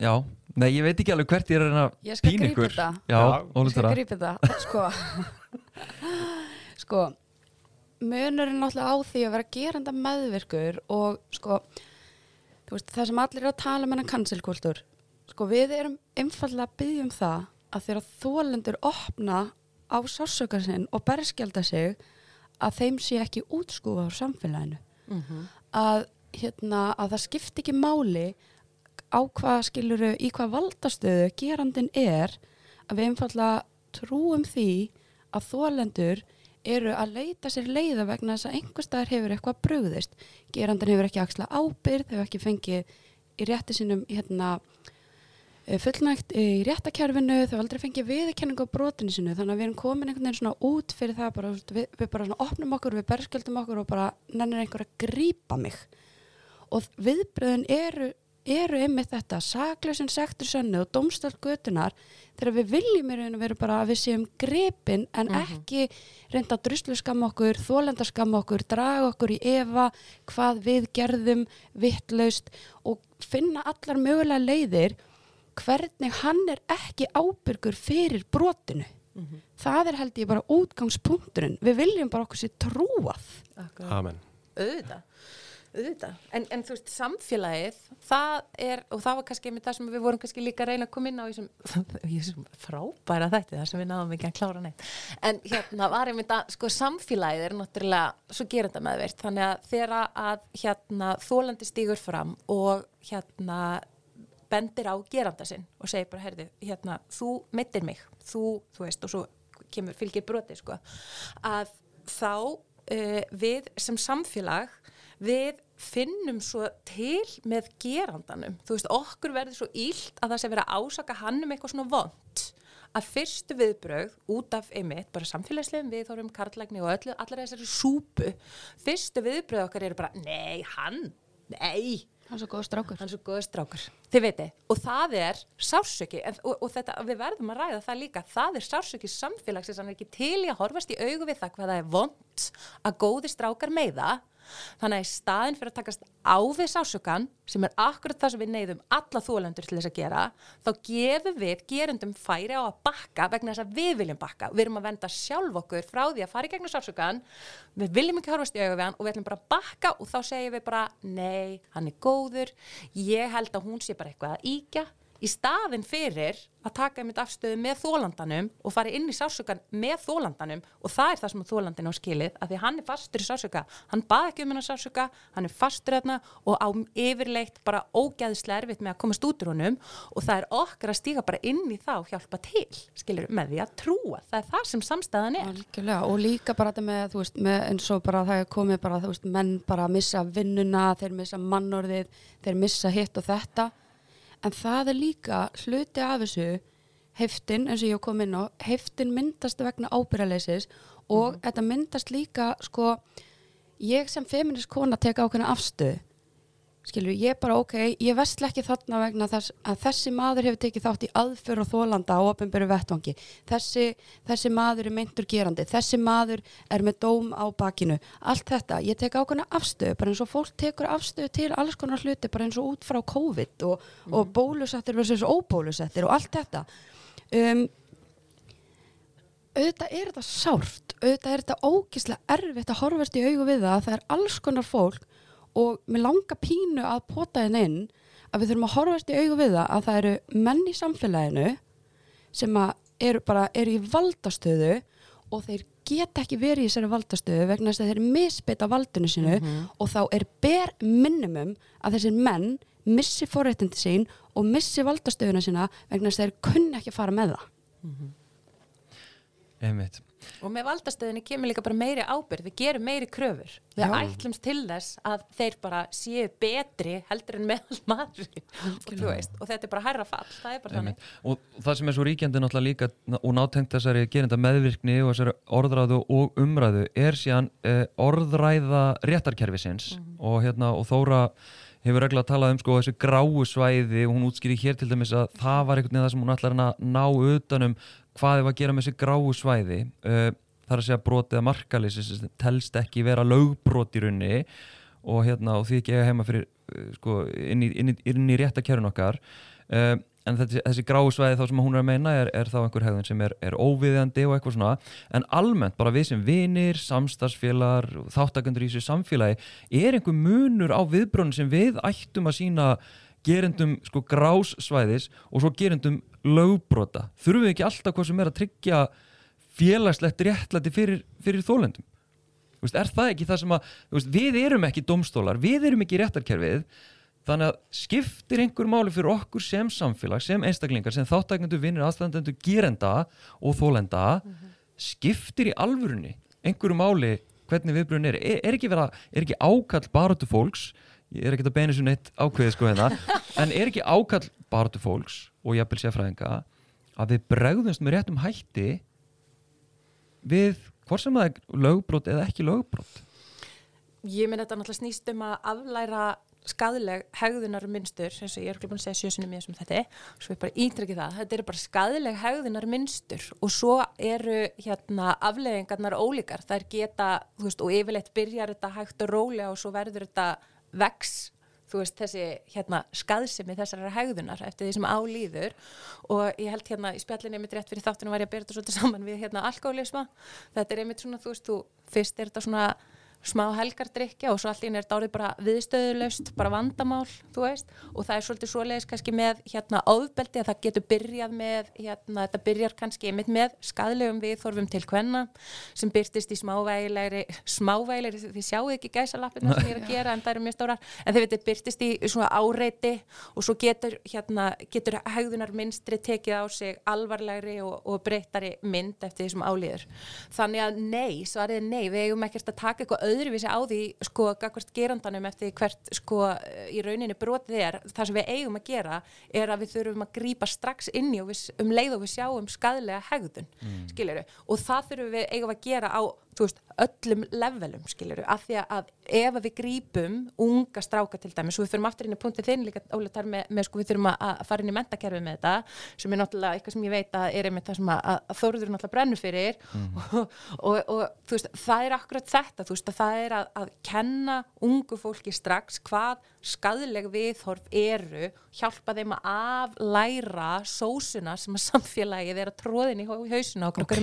já, nei, ég veit ekki alveg hvert ég er að Ég skal grípa ykkur. þetta. já, ég skal grípa þetta. Sko. Sko Munurinn náttúrulega á því að vera geranda meðvirkur og sko þú veist, það sem allir eru að tala um hennar kansilkultúr sko við erum einfallega að byggja um það að þegar þólendur opna á sársöka sinn og berskjálta sig að þeim sé ekki útskúfa á samfélaginu. Að, hérna, að það skipti ekki máli á hvað skiluru í hvað valdastöðu gerandin er að við einfallega trúum því að þólendur eru að leita sér leiða vegna þess að einhver staðar hefur eitthvað brugðist. Gerandin hefur ekki axla ábyrð hefur ekki fengið í rétti sínum hérna eh, fullnægt í réttakerfinu, þau aldrei fengið viðurkenningu á brotinu sinu, þannig að við erum komin einhvern veginn svona út fyrir það bara, við, við bara opnum okkur, við berskjöldum okkur og bara nennir einhver að grípa mig og viðbröðin eru, eru einmitt þetta, saklausin sektur sönnu og domstöld götunar þegar við viljum í raun og veru bara að við séum gripin en ekki reynda að druslu skamma okkur, þólenda skamma okkur, draga okkur í efa hvað við gerðum vittlaust og finna allar mögulega leiðir hvernig hann er ekki ábyrgur fyrir brotinu. Það er held ég bara útgangspunkturinn. Við viljum bara okkur sér trúað. Amen. auðvitað auðvitað, en, en þú veist samfélagið, það er og það var kannski með það sem við vorum kannski líka að reyna að koma inn á í þessum, frábæra þætti, það sem við náðum ekki að klára neitt. En hérna var einmitt að sko samfélagið er náttúrulega svo gerenda meðvirt, þannig að þegar að hérna þólandi stígur fram og hérna bendir á geranda sinn og segir bara, herði, hérna, þú mittir mig. Þú, þú veist, og svo kemur fylgir broti, sko. Að þá uh, við sem samfélag við finnum svo til með gerandanum, þú veist, okkur verður svo ílt að það sé verið að ásaka hann um eitthvað svona vond að fyrstu viðbröð út af einmitt, bara samfélagslegum viðþórum, karlægni og öllu, allar þessari súpu fyrstu viðbröð okkar eru bara, nei, hann, nei. Það er svo góð strákur. hann er svo góður strákur, og það er sársöki en, og, og þetta, við verðum að ræða það líka. Það er sársöki samfélagsins, hann er ekki til í að horfast í augu við það hvað það er vond að góði strákar meiða þannig að í staðin fyrir að takast á við sásökan sem er akkurat það sem við neyðum alla þólendur til þess að gera þá gefum við gerundum færi á að bakka vegna þess að við viljum bakka. Við erum að venda sjálf okkur frá því að fara í gegnum sásökan við viljum ekki horfast í hann og við ætlum bara að bakka og þá segjum við bara nei, hann er góður. Ég held að hún sé bara eitthvað að íkja í staðin fyrir að taka einmitt afstöðu með þólandanum og fara inn í sásökan með þólandanum og það er það sem þólandin á skilið að því hann er fastur í sásöka hann bað ekki um hennar sásöka, hann er fastur þarna og á yfirleitt bara ógæðislega erfitt með að komast út úr honum og það er okkar að stíga bara inn í það og hjálpa til, skilur, með því að trúa. Það er það sem samstæðan er. Algjörlega og líka bara þetta með, þú veist, með eins og bara það er komið bara, þú veist, menn bara missa vinnuna, þeir missa mannorðið, þeir missa hitt og þetta en það er líka hluti af þessu heftin, eins og ég kom inn á heftin myndast vegna ábyrðaleysis og þetta myndast líka sko, ég sem feminist kona tek ákveðna afstöð skilur, ég bara ok, ég vestla ekki þarna vegna þess að þessi maður hefur tekið þátt í aðför og þólanda á opinberu vettvangi. Þessi, þessi maður er meintur gerandi. Þessi maður er með dóm á bakinu. Allt þetta, ég tek ákveðna afstöðu bara eins og fólk tekur afstöðu til alls konar hluti, bara eins og út frá COVID og, og bólusettir versus óbólusettir og allt þetta. Um, auðvitað er þetta sárt. Auðvitað er þetta ógislega erfitt að horfast í augu við það að það er alls konar fólk og mér langar pínu að pota henn inn að við þurfum að horfast í augu við það að það eru menn í samfélaginu sem eru bara eru í valdastöðu og þeir geta ekki verið í þessari valdastöðu vegna þess að þeir misbytta valdinu sinu og þá er ber minimum að þessir menn missi forréttindi sín og missi valdastöðuna sína vegna þess að þeir kunna ekki fara með það. einmitt og með valdastöðinni kemur líka bara meiri ábyrgð. Við gerum meiri kröfur. Við Já. ætlumst til þess að þeir bara séu betri heldur en meðal maður og, og þetta er bara hærra fall. Það er bara þannig. Einmitt. og það sem er svo ríkjandi náttúrulega líka og nátengt þessari gerinda meðvirkni og þessari orðræðu og umræðu er síðan eh, orðræða réttarkerfisins. Og, hérna, og Þóra hefur regla að tala um sko, þessi gráu svæði. Og hún útskýri hér til dæmis að það var einhvern veginn það sem hún ætlar að ná utanum hvað er að gera með þessi gráu svæði uh, það er að segja brotið að markalýsi sem telst ekki vera lögbrot í runni og, hérna, og því ekki eiga heima fyrir uh, sko, inn, í, inn, í, inn í rétta kerun okkar uh, en þessi, þessi gráu svæði þá sem hún er að meina er, er þá einhver hegðun sem er, er óviðjandi og eitthvað svona. En almennt bara við sem vinir, samstagsfélagar þáttakandur í þessu samfélagi er einhver munur á viðbrunum sem við ættum að sína gerendum sko grássvæðis og svo gerendum lögbrota. Þurfum við ekki alltaf hvað sem er að tryggja félagslegt réttlæti fyrir, fyrir þólendum veist, er það ekki það sem að veist, við erum ekki domstólar, við erum ekki réttarkerfið þannig að skiptir einhver máli fyrir okkur sem samfélag, sem einstaklingar, sem þáttakendur vinnir, aðstæðandendur, gerenda og þólenda skiptir í alvörunni einhverju máli hvernig viðbrun er. er er ekki, vera, er ekki ákall baratu fólks ég er ekkert að beina svo neitt ákveðið sko hérna. En er ekki ákall baratu fólks og jafnvel sérfræðinga að við bregðumst með réttum hætti við hvort sem það er lögbrot eða ekki lögbrot? Ég minn þetta náttúrulega snýst um að aflæra skadleg hegðunar mynstur eins og ég er ekki búin að segja sjösunum ég sem þetta svo ég bara ítrekki það, þetta eru bara skadleg hegðunar mynstur og svo eru hérna afleðingarnar ólíkar. Þær geta, þú veist, og yfirleitt byrjar þetta hægt og rólega og svo verður þetta vex, þú veist, þessi hérna skadsemi þessara hegðunar eftir því sem álýður og ég held hérna í spjallinni mitt rétt fyrir þáttunum var ég að byrja þetta svolítið saman við hérna alkoholisma þetta er einmitt svona, þú veist, þú fyrst er þetta svona smá helgardrykja og svo allir er þetta árið bara viðstöðulegst, bara vandamál, þú veist, og það er svolítið svoleiðis kannski með hérna áðbeldi að það getur byrjað með, hérna, þetta byrjar kannski einmitt með skadlegum viðþorfum til hvenna sem byrtist í smávægilegri, smávægilegri, þið sjáu ekki gæsalappina sem ég er að gera en það eru mjög stórar, en þið veitir byrtist í svona áreiti og svo getur, hérna, getur hegðunar minstri tekið á sig alvarlegri og, og breytari mynd eftir því sem álýður. Þannig að nei, svarið er nei, við eigum ekkert að taka eitthvað öðruvísi á því sko gagvart gerandanum eftir hvert sko í rauninni brotið er það sem við eigum að gera er að við þurfum að grípa strax inn í og við, um leið og við sjáum skadlega hegðun mm. skiljiru og það þurfum við eigum að gera á þú veist, öllum levelum, skiljuru, af því að ef við grípum unga stráka til dæmis, og við fyrir aftur inn í punktið þinn líka óletar með, með sko, við þurfum að fara inn í mentakerfið með þetta, sem er náttúrulega eitthvað sem ég veit að er einmitt það sem að, að þóruður náttúrulega brennur fyrir. Mm. og, og, og þú veist, það er akkurat þetta, þú veist, að það er að, að kenna ungu fólki strax hvað skadleg viðhorf eru, hjálpa þeim að aflæra sósuna sem að samfélagið er að tróðin í hausuna okkur okkur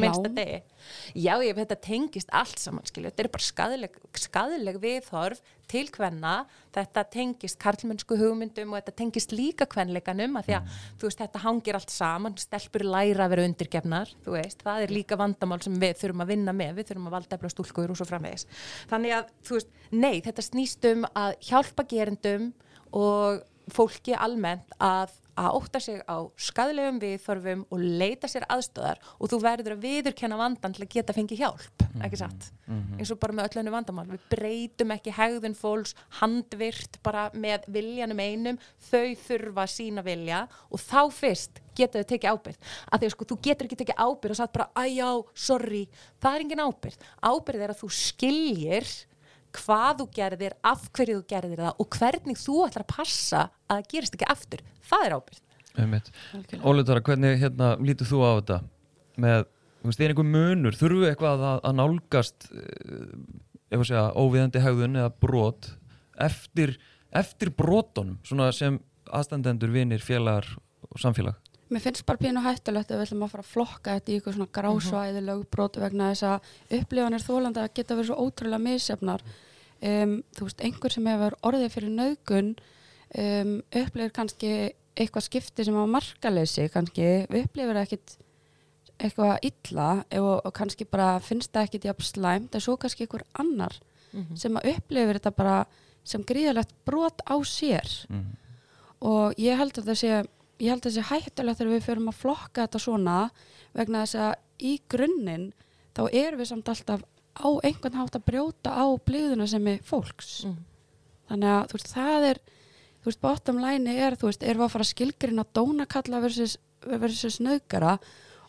tengist allt saman, skilju, þetta er bara skadleg, skadleg viðhorf til hvenna, þetta tengist karlmennsku hugmyndum og þetta tengist líka hvenleikanum að því að, mm. þú veist, þetta hangir allt saman, stelpur læra að vera undirgefnar, þú veist, það er líka vandamál sem við þurfum að vinna með, við þurfum að valda efla stúlkuður og svo framvegis. Þannig að, þú veist, nei, þetta snýst um að hjálpa gerendum og fólki almennt að að ótta sig á skadlegum viðþorfum og leita sér aðstöðar og þú verður að viðurkenna vandan til að geta fengið hjálp, ekki satt? Mm -hmm. eins og bara með öllu vandamál, við breytum ekki hegðun fólks handvirt bara með viljanum einum. Þau þurfa sína vilja og þá fyrst geta þau tekið ábyrð að því að sko þú getur ekki tekið ábyrð og sagt bara æjá, sorry, það er engin ábyrð ábyrð er að þú skiljir hvað þú gerðir, af hverju þú gerðir það og hvernig þú ætlar að passa að það gerist ekki aftur, það er ábyrgt Óleitara, hvernig hérna, lítur þú á þetta? Með, þú veist, er einhver munur? Þurfu eitthvað að, að nálgast ef að segja, óviðandi haugðun eða brot eftir, eftir brotunum, svona sem aðstandendur, vinir, félagar og samfélag Mér finnst bara pínu hættulegt að við ætlum að fara að flokka þetta í eitthvað svona grásvæði mhm. lögbrót vegna þess að upplifanir þólandi að geta verið svo ótrúlega misjafnar um, þú veist, einhver sem hefur orðið fyrir naugun um, upplifir kannski eitthvað skipti sem á markaleysi kannski, upplifir ekkit eitthvað illa og, og kannski bara finnst það ekkit jafn slæmt en svo kannski einhver annar mm -hmm. sem að upplifir þetta bara sem gríðalegt brot á sér mm -hmm. og ég held að það sé ég held að það sé hættulegt þegar við förum að flokka þetta svona vegna þess að í grunninn þá erum við samt alltaf á einhvern hátt að brjóta á blíðuna sem er fólks mm. þannig að þú veist það er þú veist bottom line er þú veist erum við að fara að skilgrina dónakalla versus, versus nöðgara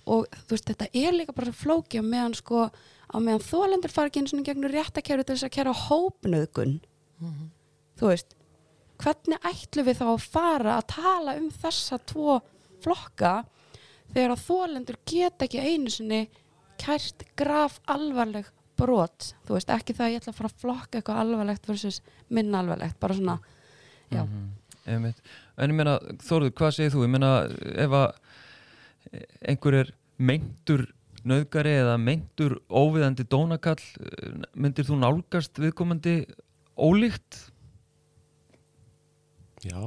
og þú veist þetta er líka bara flóki á meðan sko á meðan þólendur fara ekki eins og gegnur réttakæru til þess að kæra hópnöðgun mm -hmm. þú veist hvernig ætlum við þá að fara að tala um þessa tvo flokka þegar að þólendur geta ekki einu sinni kært graf alvarleg brot, þú veist ekki það að ég ætla að fara að flokka eitthvað alvarlegt versus minna alvarlegt, bara svona. Mm -hmm. En ég meina Þóruður, hvað segir þú? Ég meina ef að einhver er meintur nöðgari eða meintur óviðandi dónakall myndir þú nálgast viðkomandi ólíkt Já.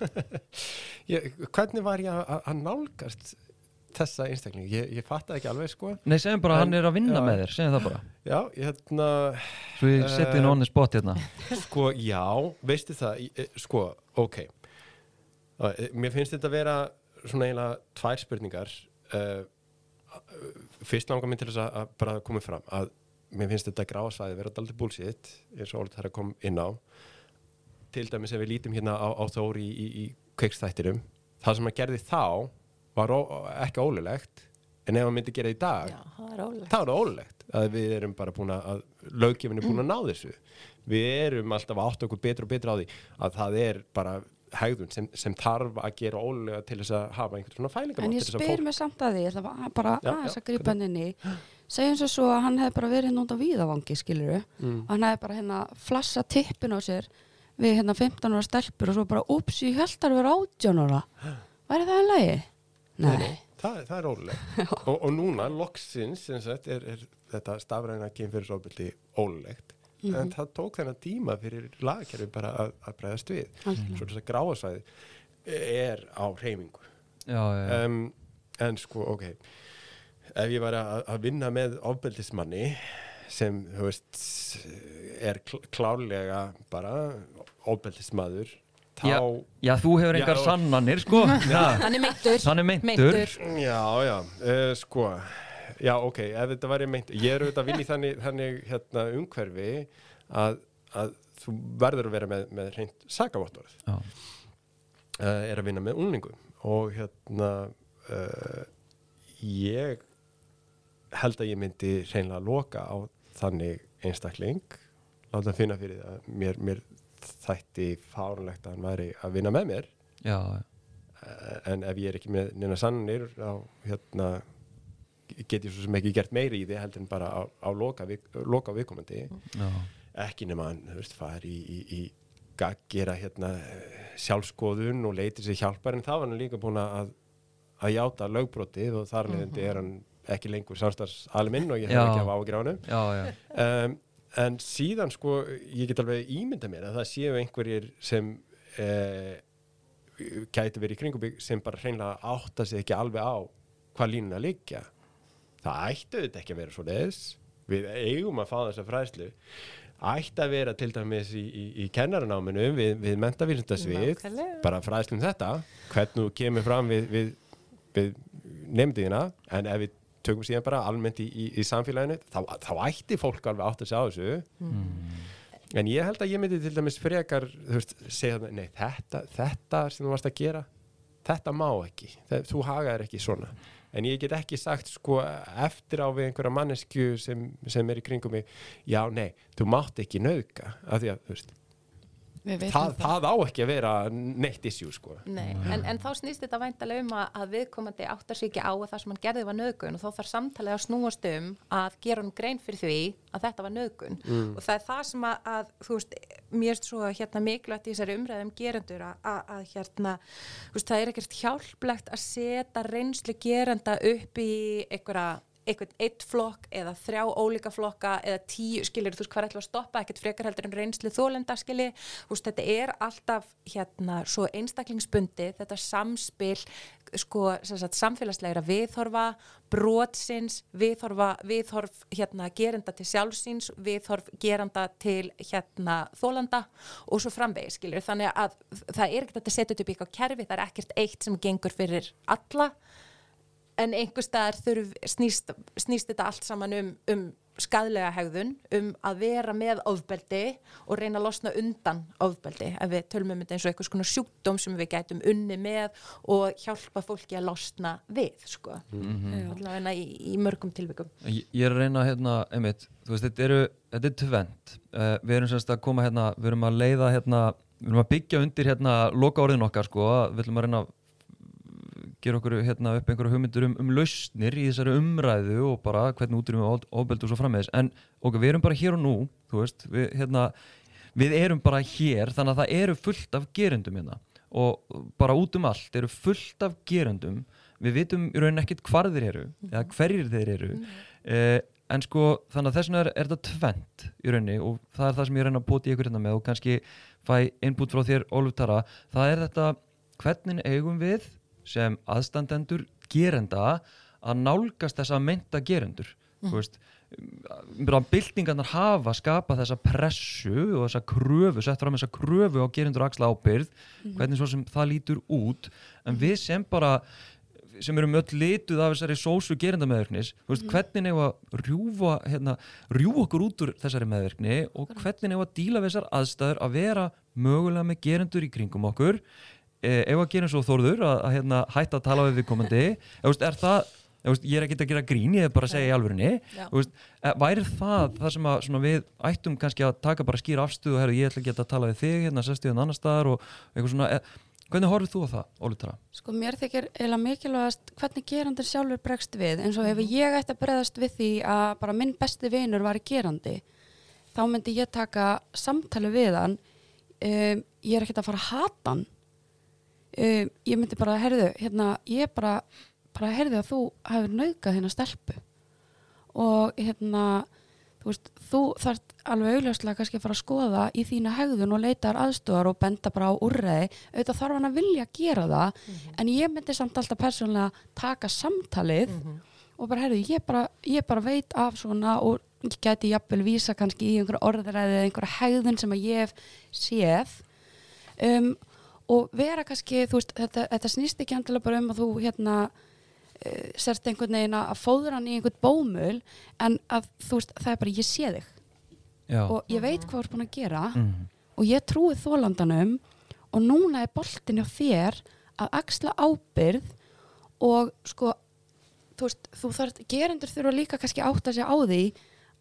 Ég, Hvernig var ég að nálgast þessa einstakling? Ég, ég fatt ekki alveg sko. Nei, segjum bara að hann er að vinna já, með þér segjum það bara. Já, ég hérna Svo ég seti henni uh, onni spott hérna. Sko, já, veistu það eh, Sko, ok. Uh, Mér finnst þetta að vera svona eiginlega tvær spurningar uh, Fyrst langar mér til þess að bara koma fram að mér finnst þetta gráðsvæði vera alltaf búlsitt eins og allt það er að koma inn á til dæmis ef við lítum hérna á, á Þóri í, í, í kveikstættirum það sem hann gerði þá var ó, ekki ólulegt en ef hann myndi gera í dag Já, það er ólegt. þá er það ólulegt að við erum bara búin að löggefin er búin að ná þessu við erum alltaf að átta okkur betur og betur á því að það er bara hegðun sem, sem þarf að gera ólulega til þess að hafa einhvern svona fælingamátt En ég þess að spyr mig samt að því, ég ætla bara- bara Já, að grípa hann inn í segjum svo svo að hann hefði bara verið hérna út á víðavangi skilur Mm. og hann hefði bara hérna flassa tippin á sér við hérna 15 ára stelpur og svo bara ups, ég held að vera 18 ára væri það en lagi? Nei, Nei, það, er- það er ólulegt og, og núna, loksins sem sagt, er, er þetta stafræna kynfyrirsofbeldi ólulegt Mhm. en það tók þennan tíma fyrir lagakerfi bara að, að bregðast við Algjörlega. svo þess að gráasvæði er á hreyfingu já, já, já. um, en sko, ok ef ég var að, að vinna með ofbeldismanni sem, þú veist er kl klárlega bara ofbeldismadur þá Já. já, þú hefur Já, engar og- sannanir sko. Já, Hann er meintur. hann er meintur. Já, já, uh, sko Já, ok, ef þetta væri meint ég er auðvitað að vinna í þannig, þannig hérna, umhverfi að, að þú verður að vera með, með reynd sakavottorð. Já, uh, er að vinna með unlingum og hérna uh, ég held að ég myndi reynlega loka á þannig einstakling láta hann finna fyrir það mér, mér þætti fárunlegt að hann væri að vinna með mér. Já, Eh, en ef ég er ekki með neina sannir þá hérna get ég svo sem ekki gert meiri í því heldur en bara á, á loka, loka viðkomandi. Já, ekki nema hann, veist, fari í, í, í gaggira hérna eh, sjálfskoðun og leiti sér hjálpar en það var hann líka búin að að játa lögbrotið og þar leðandi er hann ekki lengur samstarfsalminn og ég hef Já. ekki af ágjur á honum. Já, já. um, en síðan sko ég get alveg ímynda mér að það séu einhverjir sem uh, gæti verið í kringum mig sem bara hreinlega átta sig ekki alveg á hvað línuna liggja. Það ætti auðvitað ekki að vera svo leðis við eigum að fá þessa fræðslu. Ætti að vera til dæmis í, í, í kennaranáminu við, við mentavísindasvið Nákvæmlega. bara fræðslum þetta. Hvernig þú kemur fram við, við, við nefndiðina en ef við tökum síðan bara almennt í, í, í samfélaginu þá, þá ætti fólk alveg átt að sjá þessu. En ég held að ég myndi til dæmis frekar veist, segja nei þetta, þetta sem þú varst að gera þetta má ekki, það, þú hagaðir ekki svona. En ég get ekki sagt sko eftir á við einhverja mannesku sem, sem er í kringum mig já nei, þú mátt ekki nauðga af því að þú veist, það, það. á ekki að vera neitt issue sko. Nei, en, en þá snýst þetta væntalega um að, að viðkomandi áttar sig ekki á að það sem hann gerði var nöðgun og þá þarf samtalið að snúast um að gera hann grein fyrir því að þetta var nöðgun og það er það sem að, að þú veist, mér erst svo hérna mikilvægt í þessari umræðum gerendur að, að, að hérna, þú veist, það er ekkert hjálplegt að setja reynslu gerenda upp í einhverja einhvern eitt flokk eða þrjá ólíka flokka eða tíu skilir, þú veist hvað er ætla að stoppa ekkert frekar heldur en reynslu þólenda skili þú veist þetta er alltaf hérna svo einstaklingsbundi þetta samspil sko sagt, samfélagslegra viðhorfa brotsins, viðhorfa viðhorf hérna gerenda til sjálfsins viðhorf geranda til hérna þólanda og svo framvegi skilir, þannig að það er ekkert að setja upp í eitthvað kerfi, það er ekkert eitt sem gengur fyrir alla en einhver staðar þurf, snýst, snýst þetta allt saman um, um skadlega hegðun, um að vera með ofbeldi og reyna að losna undan ofbeldi, ef við tölum um þetta eins og eitthvað svona sjúkdóm sem við gætum unni með og hjálpa fólki að losna við, sko Já. allavega í, í mörgum tilvikum Ég ég er að reyna hérna, einmitt, þú veist, þetta eru, þetta er tvent. Uh, við erum semst að koma hérna, við erum að leiða hérna, við erum að byggja undir hérna loka orðin okkar, sko, við ætlum að reyna að gera okkur hérna upp einhverju hugmyndur um, um lausnir í þessari umræðu og bara hvernig útrýmum við ofbeldi og svo framvegis. En ok, við erum bara hér og nú, veist, við, hérna, við erum bara hér, þannig að það eru fullt af gerendum hérna. Og bara út um allt eru fullt af gerendum. Við vitum í rauninni ekkert hvar þeir eru eða hverjir þeir eru. Uh, en sko þannig að þess vegna er, er þetta tvent í rauninni og það er það sem ég reyna að poti ykkur hérna með og kannski fæ input frá þér Ólf Tara, það er þetta hvernig eigum við sem aðstandendur gerenda að nálgast þessa meinta gerendur. Þú veist bara byltingarnar hafa skapað þessa pressu og þessa kröfu, sett fram þessa kröfu á gerendur axla ábyrð hvernig svo sem það lítur út. En við sem bara sem eru mjög lituð af þessari sósu gerinda meðverknis þú veist, hvernig nefn að rjúfa hérna, rjúfa okkur út úr þessari meðverkni og hvernig nefn að díla við þessar aðstæður að vera mögulega með gerendur í kringum okkur ef að gera eins og þorður að, að hérna, hætta að tala við viðkomandi er það ég er ekki að gera grín, ég er bara að segja í veist, eh, væri það það sem að við ættum kannski að taka bara skýra afstöðu og herru, ég ætla ekki að tala við þig hérna, sest ég þann annar staðar og eitthvað svona eh, hvernig horfið þú á það, Ólutara? Sko mér þykir eiginlega mikilvægast hvernig gerandir sjálfur bregst við eins og ef ég ætti að bregðast við því að bara minn besti vinur var gerandi þá myndi ég taka samtali við hann um, ég er ekkert að fara að hata hann um, ég myndi bara, herðu, hérna ég bara, bara herðu að þú hefur naukað hérna stelpu. Og hérna þú veist, þú þarft alveg augljóslega kannski að fara að skoða í þína hegðun og leitar aðstofar og benda bara á úrreði auðvitað þarf hann að vilja gera það en ég myndi samt alltaf persónulega taka samtalið og bara herðu, ég bara, ég bara veit af svona og ég gæti jafnvel vísa kannski í einhverja orðræði eða einhverja hegðun sem að ég hef séð. Um, og vera kannski, þú veist, þetta, þetta snýst ekki endilega bara um að þú hérna uh, sérst einhvern veginn að fóður hann í einhvern bómul en að þú veist, það er bara ég sé þig Já. og ég veit hvað þú ert búin að gera mm. og ég trúi þólandanum og núna er boltin hjá þér að axla ábyrð og sko þú veist, þú þarf, gerendur þurfa líka kannski átt að segja á því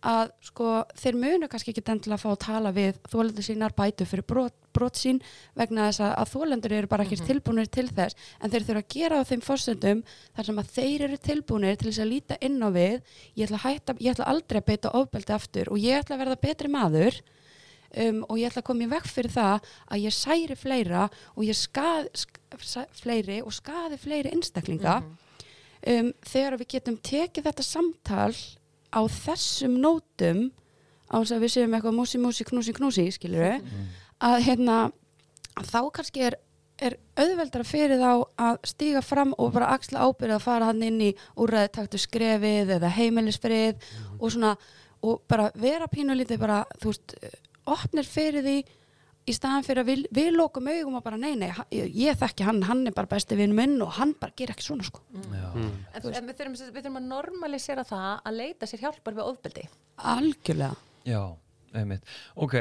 að sko þeir munu kannski ekki endilega að fá að tala við þólendur sínar bætu fyrir brot, brot sín vegna þess að, að þólendur eru bara ekki tilbúinir til þess. En þeir þurfa að gera á þeim fórsöndum þar sem að þeir eru tilbúinir til þess að líta inn á við ég ætla, hætta, ég ætla aldrei að beita ofbeldi aftur og ég ætla að verða betri maður um, og ég ætla að koma í vekk fyrir það að ég særi fleira og ég skað, sk fleiri og skaði fleiri einstaklinga. Um, þegar við getum tekið þetta samtal á þessum nótum á þess að við séum eitthvað músi, músi, knúsi, knúsi skilur við, að hérna að þá kannski er, er auðveldara fyrir þá að stíga fram og bara axla ábyrða að fara hann inn í úrræði taktu skrefið eða heimilisfrið og svona og bara vera pínulítið bara þú veist, opnir fyrir því í staðan fyrir að við, við lokum augum og bara nei, nei, ég, ég þekki hann hann er bara besti vinn minn og hann bara ger ekki svona sko Já. Mm. En, en við, þurfum, við þurfum að normalisera það að leita sér hjálpar við ofbeldi. algjörlega Já, einmitt. Ok,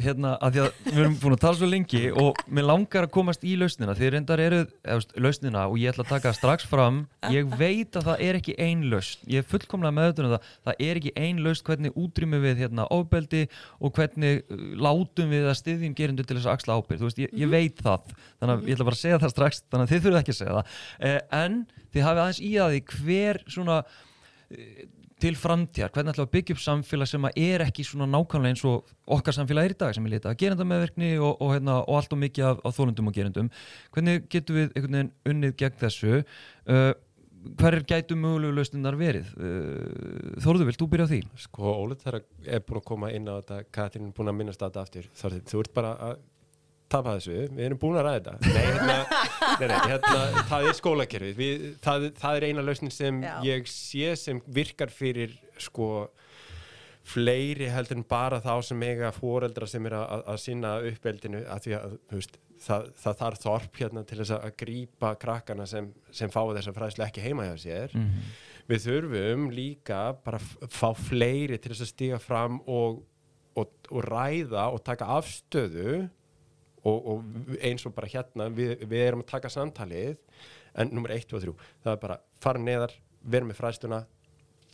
hérna, að því að við erum búin að tala svo lengi og mér langar að komast í lausnina. Þið reyndar eruð, eða lausnina og ég ætla að taka strax fram. Ég veit að það er ekki ein lausn. Ég er fullkomlega meðutur um það. Það er ekki ein lausn hvernig útrýmum við hérna ofbeldi og hvernig uh, látum við að styðjum gerindu til þess að axla ábyrgð. Þú veist, ég, ég veit það. Þannig að ég ætla bara að segja það strax, þannig að þið þurfum ekki að segja það. Eh, en þið hafið aðeins í að því hver svona til framtíðar, hvernig við að byggja upp samfélag sem að er ekki svona nákvæmlega eins og okkar samfélag er í dag sem er litað gerenda meðverkni og, og, hérna, og allt og mikið af, af þólundum og gerendum hvernig getum við einhvern veginn unnið gegn þessu uh, hver er gætu mögulegu lausninnar verið uh, Þóruðu, vilt þú byrja á því? Sko, Óli þar er búin að koma inn á þetta, Katrín er búin að minnast á þetta aftur. Þorsteinn, þú ert bara að tapa þessu, við erum búin að ræða þetta. Nei, hérna, nei, nei, hérna það er skólakerfið. Við, það, það er eina lausnin sem Já. ég sé sem virkar fyrir, sko, fleiri heldur en bara þá sem eiga fóreldra sem er að, að sinna uppeldinu að því að, þú veist, það, það þarf þorp hérna til þess að, að grípa krakkana sem, sem fá þessa fræðslu ekki heima hjá sér. Mm Við þurfum líka bara að fá fleiri til þess að stiga fram og, og, og ræða og taka afstöðu og, og eins og bara hérna við, við erum að taka samtalið en nummer 1 og 3 það er bara fara neðar, vera með fræðsluna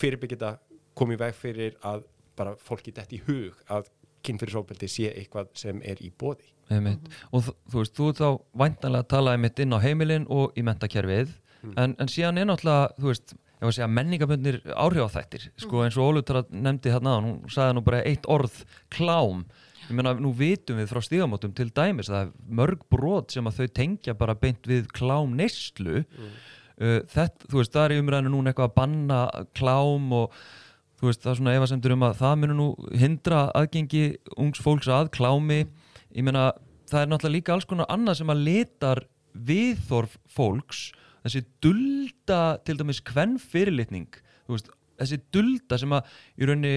fyrirbyggja þetta, koma í veg fyrir að bara fólki þetta í hug að kynfyrirsópildi sé eitthvað sem er í bóði Einmitt. og þú, þú veist, þú þá væntanlega að tala einmitt inn á heimilin og í mentakerfið en, en síðan er náttúrulega, þú veist ég var að segja menningaböndir áhrifáþættir sko eins og Ólutara nefndi hérna hún sagði nú bara eitt orð klám ég meina nú vitum við frá stígamótum til dæmis að það er mörg brot sem að þau tengja bara beint við klám neyslu uh, þetta, þú veist, það er í umræðinu núna eitthvað að banna klám og þú veist, það er svona efasemtur um að það munur nú hindra aðgengi ungs fólks að klámi. Ég meina, það er náttúrulega líka alls konar annað sem að litar viðþorf fólks þessi dulda, til dæmis hvern fyrirlitning, þú veist þessi dulda sem að í rauninni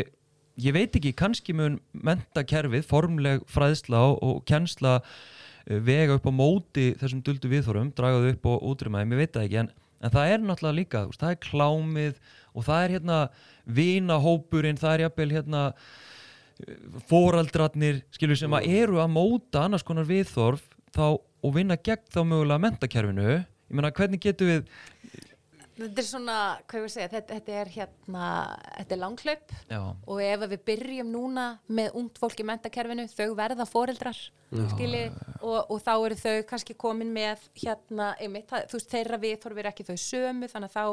ég veit ekki, kannski mun mentakerfið, formleg fræðsla og, og kennsla eh, vega upp á móti þessum duldu viðþorfum, dragaðu upp og útrýma þeim, ég veit það ekki en, en það er náttúrulega líka, veist, það er klámið og það er hérna vinahópurinn, það er jafnvel hérna foraldrarnir skilur sem að eru að móta annars konar viðþorf þá, og vinna gegn þá mögulega mentakerfinu ég meina hvernig getur við Þetta er svona, hvað ég vil segja, þetta, þetta er hérna, þetta er langhlaup já, og ef við byrjum núna með ungt fólk í mentakerfinu, þau verða foreldrar, skilji, og, og þá eru þau kannski komin með hérna, einmitt, það, þú veist, þeirra viðþorfir ekki þau sömu, þannig að þá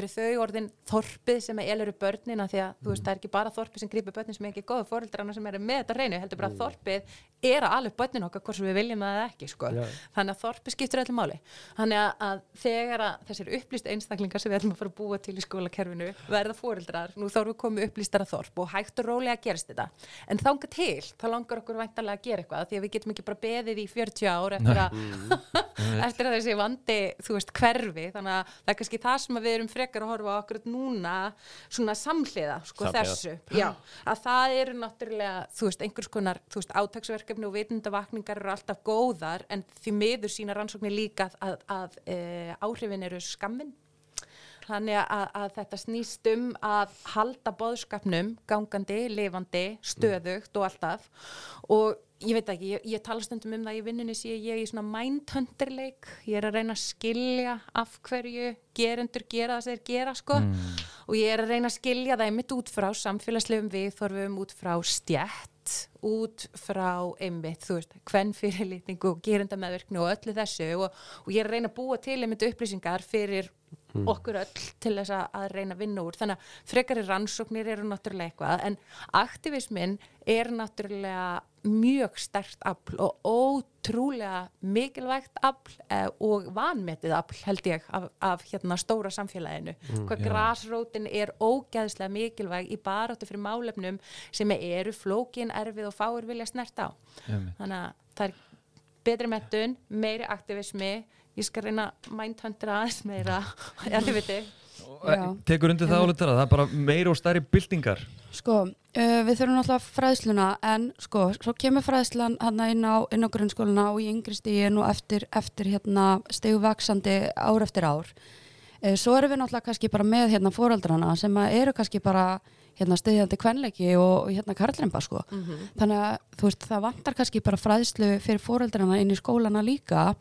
eru þau orðin þorpið sem að eluru börnina því að, þú veist, það er ekki bara þorpið sem grípur börnin sem er ekki góða foreldrarna sem eru með þetta reynu, heldur bara að þorpið er að alveg börnin okkar hvort sem við viljum það eða ekki, sko. Já. Þannig að þorpið skiptur einstaklingar sem við ætlum að fara að búa til í skólakerfinu verða fóreldrar, nú þá erum við komið upplýstara þorp og hægt og rólega gerist þetta. En þanga til, þá langar okkur væntalega að gera eitthvað því að við getum ekki bara beðið í 40 ár eftir að, eftir að þessi vandi, þú veist, hverfi. Þannig að það er kannski það sem við erum frekar að horfa okkur núna svona samhliða, sko, Samhliða. þessu. Já, að það eru náttúrulega, þú veist, einhvers konar, veist, átaksverkefni og vitundavakningar eru alltaf góðar en því miður sína rannsóknir líka að, að, að e, áhrifin eru skammin. Þannig að, að þetta snýst um að halda boðskapnum gangandi, lifandi, stöðugt og alltaf. Og ég veit ekki, ég, ég tala stundum um það í vinnunni sé ég í svona mindhunterleik. Ég er að reyna að skilja af hverju gerendur gera það sem þeir gera sko. Og ég er að reyna að skilja það einmitt út frá samfélagslegum viðþorfum út frá stjætt út frá einmitt, þú veist, hvern fyrirlitningu og gerendamæðverknu og öllu þessu og, og ég er að reyna að búa til einmitt upplýsingar fyrir okkur öll til þess að, að reyna að vinna úr. Þannig að frekari rannsóknir eru náttúrulega eitthvað en aktivismin er náttúrulega mjög stert afl og ótrúlega mikilvægt afl eh, og vanmetið afl held ég af, af hérna stóra samfélaginu. Hvað já. grasrótin er ógæðslega mikilvæg í baráttu fyrir málefnum sem eru flókin, erfið og fáir vilja snert á Einmitt. þannig að það er betri mettun, meiri aktivismi ég skal reyna mindhundra aðeins meira ég veit þið Já. tekur undir það álítara, það er bara meira og stærri byltingar Sko, uh, við þurfum náttúrulega fræðsluna en sko, svo kemur fræðslan hann inn á, inn á grunnskóluna og í yngri stígin og eftir, eftir hérna stegvaksandi ár eftir ár. Uh, svo erum við náttúrulega kannski bara með hérna fóraldrana sem að eru kannski bara hérna stiðjandi kvenleiki og, og hérna karlremba sko. Þannig að þú veist það vantar kannski bara fræðslu fyrir fóraldrana inn í skólana líka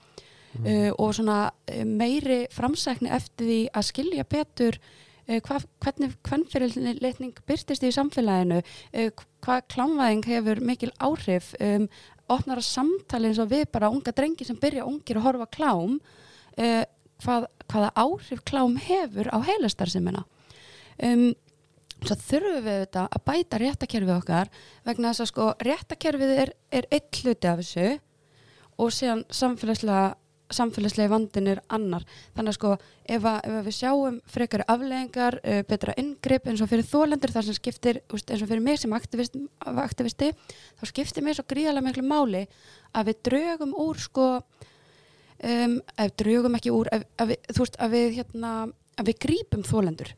uh, og svona uh, meiri framsækni eftir því að skilja betur uh, hva, hvernig hvernfyrirlitning byrtist í samfélaginu uh, hvað klámvæðing hefur mikil áhrif um, opnar að samtali eins og við bara unga drengi sem byrja ungir að horfa klám uh, hvað, hvaða áhrif klám hefur á heilastarsimina um, svo þurfum við þetta að bæta réttakerfið okkar vegna þess að sko réttakerfið er, er eitt hluti af þessu og síðan samfélagslega samfélagslegi vandin er annar. Þannig að sko ef, að, ef að við sjáum frekari afleggingar, uh, betra inngrip eins og fyrir þólendur þar sem skiptir úst, eins og fyrir mig sem aktivist, aktivisti þá skiptir mér svo gríðarlega miklu máli að við draugum úr sko um, ef draugum ekki úr ef, við, þú veist að við hérna að við grípum þólendur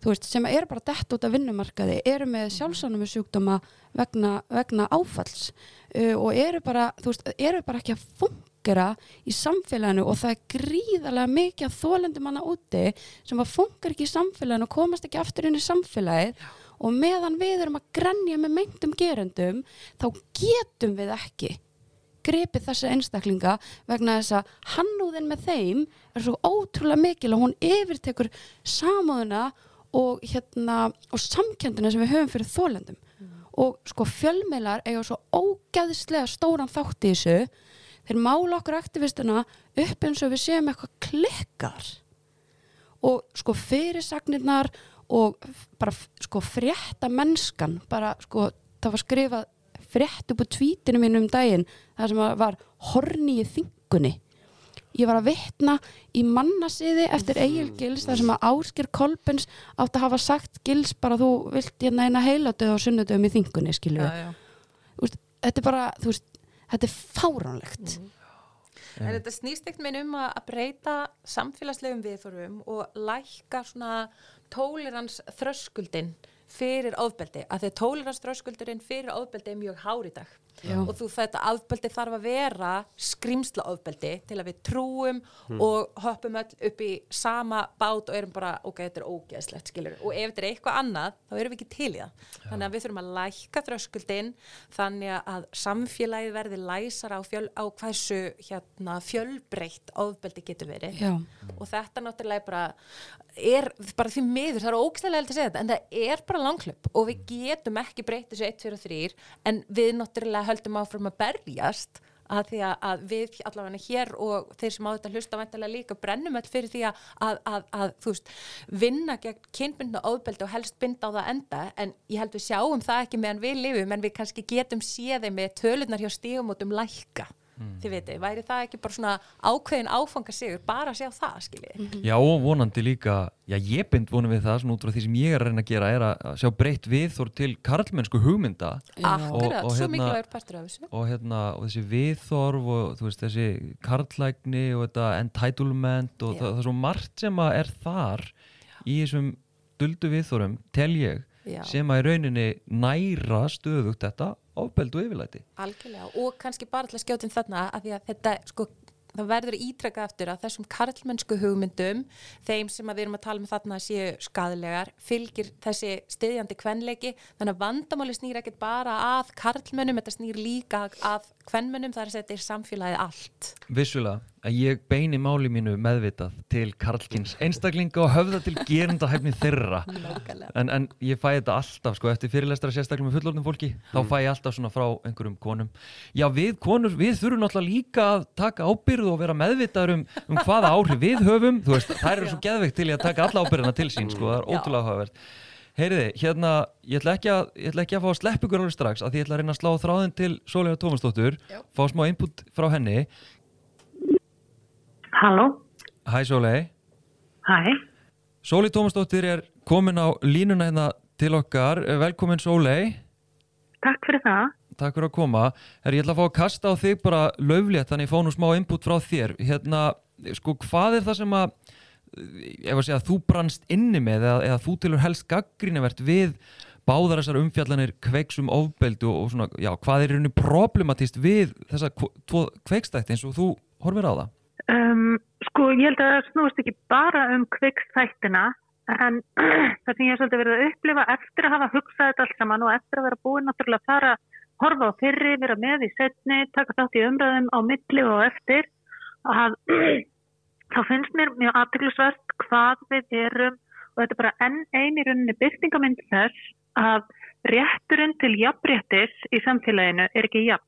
þú veist, sem eru bara dett út af vinnumarkaði eru með sjálfsánum sjúkdóma vegna, vegna áfalls. Uh, og eru bara, þú veist, eru bara ekki að fungera í samfélaginu og það er gríðarlega mikið að þólendum manna úti sem að fungar ekki í samfélaginu og komast ekki aftur inn í samfélagið. Og meðan við erum að grenja með mengtum gerendum þá getum við ekki gripið þessi einstaklinga vegna þess að hannúðin með þeim er svo ótrúlega mikil og hún yfirtekur samúðuna og, hérna, og samkjöndina sem við höfum fyrir þólendum og sko fjölmiðlar eiga svo ógæðislega stóran þátt í þessu. Þeir mála okkur aktivistuna upp eins og við séum eitthvað klikkar. Og sko fyrirsagnirnar og bara sko frétta mennskan bara sko það var skrifað frétt upp á tvítinu mínu um daginn það sem var horni í þingunni ég var að vitna í mannasiði eftir Egil Gils þar sem að Áskir Kolbens átt að hafa sagt Gils bara þú vilt hérna eina heiladöð og sunnudöðum í þingunni skilju já, já. veist, þetta er bara, þú veist, þetta er fáránlegt. En þetta snýst ekkert minn um að breyta samfélagslegum viðþorfum og lækka svona tólirans þröskuldin fyrir ofbeldi, að því að tólirans þröskuldurinn fyrir ofbeldi er mjög hár í dag Já. og þú þetta afbeldi þarf að vera skrimsla ofbeldi til að við trúum og hoppum öll upp í sama bát og erum bara, ok, þetta er ógeðslegt skilur, og ef þetta er eitthvað annað þá erum við ekki til í það, þannig að við þurfum að lækka þröskuldin, þannig að samfélagið verði læsar á, fjöl, á hversu hérna, fjölbreytt ofbeldi getur verið. Já. og þetta náttúrulega bara er bara því miður, það er ógstæðlega að segja þetta en það er bara langklöp og við getum ekki breytt þessu 1, 2 og 3 en við náttúrulega höldum áfram að berjast að því að, við allavega hér og þeir sem á þetta hlusta vantilega líka brennum öll fyrir því að, að, að, að veist, vinna gegn kynbundna óðbeldi og helst binda á það enda. En ég held við sjáum það ekki meðan við lifum en við kannski getum séði með tölunar hjá stígumótum lækka þið veitir, væri það ekki bara svona ákveðin áfangasigur, bara að sjá það skiljið Já, og vonandi líka, já, ég bind vonum við það, svona út frá því sem ég er að reyna að gera er að sjá breytt viðþór til karlmennsku hugmynda. Akkurat, Og- og svo hérna- mikilvægur partur af þessu. og, hérna, og þessi viðþorf og þú veist, þessi karlægni og þetta entitlement og Já. það, það er svo margt sem að er þar í þessum duldu viðþorum, tel ég, Já. sem að í rauninni næra stöðugt þetta ofbeldu yfirlæti. Algjörlega, og kannski bara til að skjóta inn þarna að því að þetta, sko, það verður ítrekka eftir að þessum karlmennsku hugmyndum, þeim sem við erum að tala um þarna séu skadlegar, fylgir þessi stiðjandi kvenleiki, þannig að vandamáli snýr ekkert bara að karlmennum, þetta snýr líka að kvenmennum, það er að þetta er samfélagið allt. Vissulega, að ég beini máli mínu meðvitað til karlkins einstaklinga og höfða til gerenda hæfni þeirra. En, en ég fæ þetta alltaf, sko, eftir fyrirlestra sérstaklega með fullorðnum fólki, þá fæ ég alltaf svona frá einhverjum konum. Já, við konur, við þurfum náttúrulega líka að taka ábyrð og vera meðvitaður um, um hvaða áhrif við höfum, þú veist, þær eru svo geðveikt til í að taka alla ábyrðina til sín, sko, það er ótrúlega áhugavert. Heyriði, hérna, ég ætla, ekki að, ég ætla ekki að fá að sleppa ykkur alveg strax, að ég ætla að reyna að slá þráðin til Sólega Tómasdóttur, fá smá input frá henni. Halló, Hæ Sólei. hæ, Sólei Tómasdóttir er komin á línuna hérna til okkar. Velkomin Sólei. takk fyrir það. Takk fyrir að koma. Herri, ég ætla að fá að kasta á þig bara löflétt, þannig ég fá nú smá input frá þér. Hérna, sko, hvað er það sem að, að segja, þú brannst inni með eða, eða þú tilur helst gaggrínavert við báðar þessar umfjallanir kveiks um ofbeldi og, svona, já, hvað er í rauninni problematist við þessa kveikstætti eins og þú horfir á það? Um, sko, ég held að það snúist ekki bara um kvikstættina, en það sem ég hef svolítið verið að upplifa eftir að hafa hugsað þetta allt saman og eftir að vera búin náttúrulega að fara horfa á fyrri, vera með í setni, taka þátt í umræðum á milli og eftir, að þá finnst mér mjög aðteglisvert hvað við erum og þetta er bara enn eini rauninni byrtingamind þess að rétturinn til jafnréttis í samfélaginu er ekki jafn.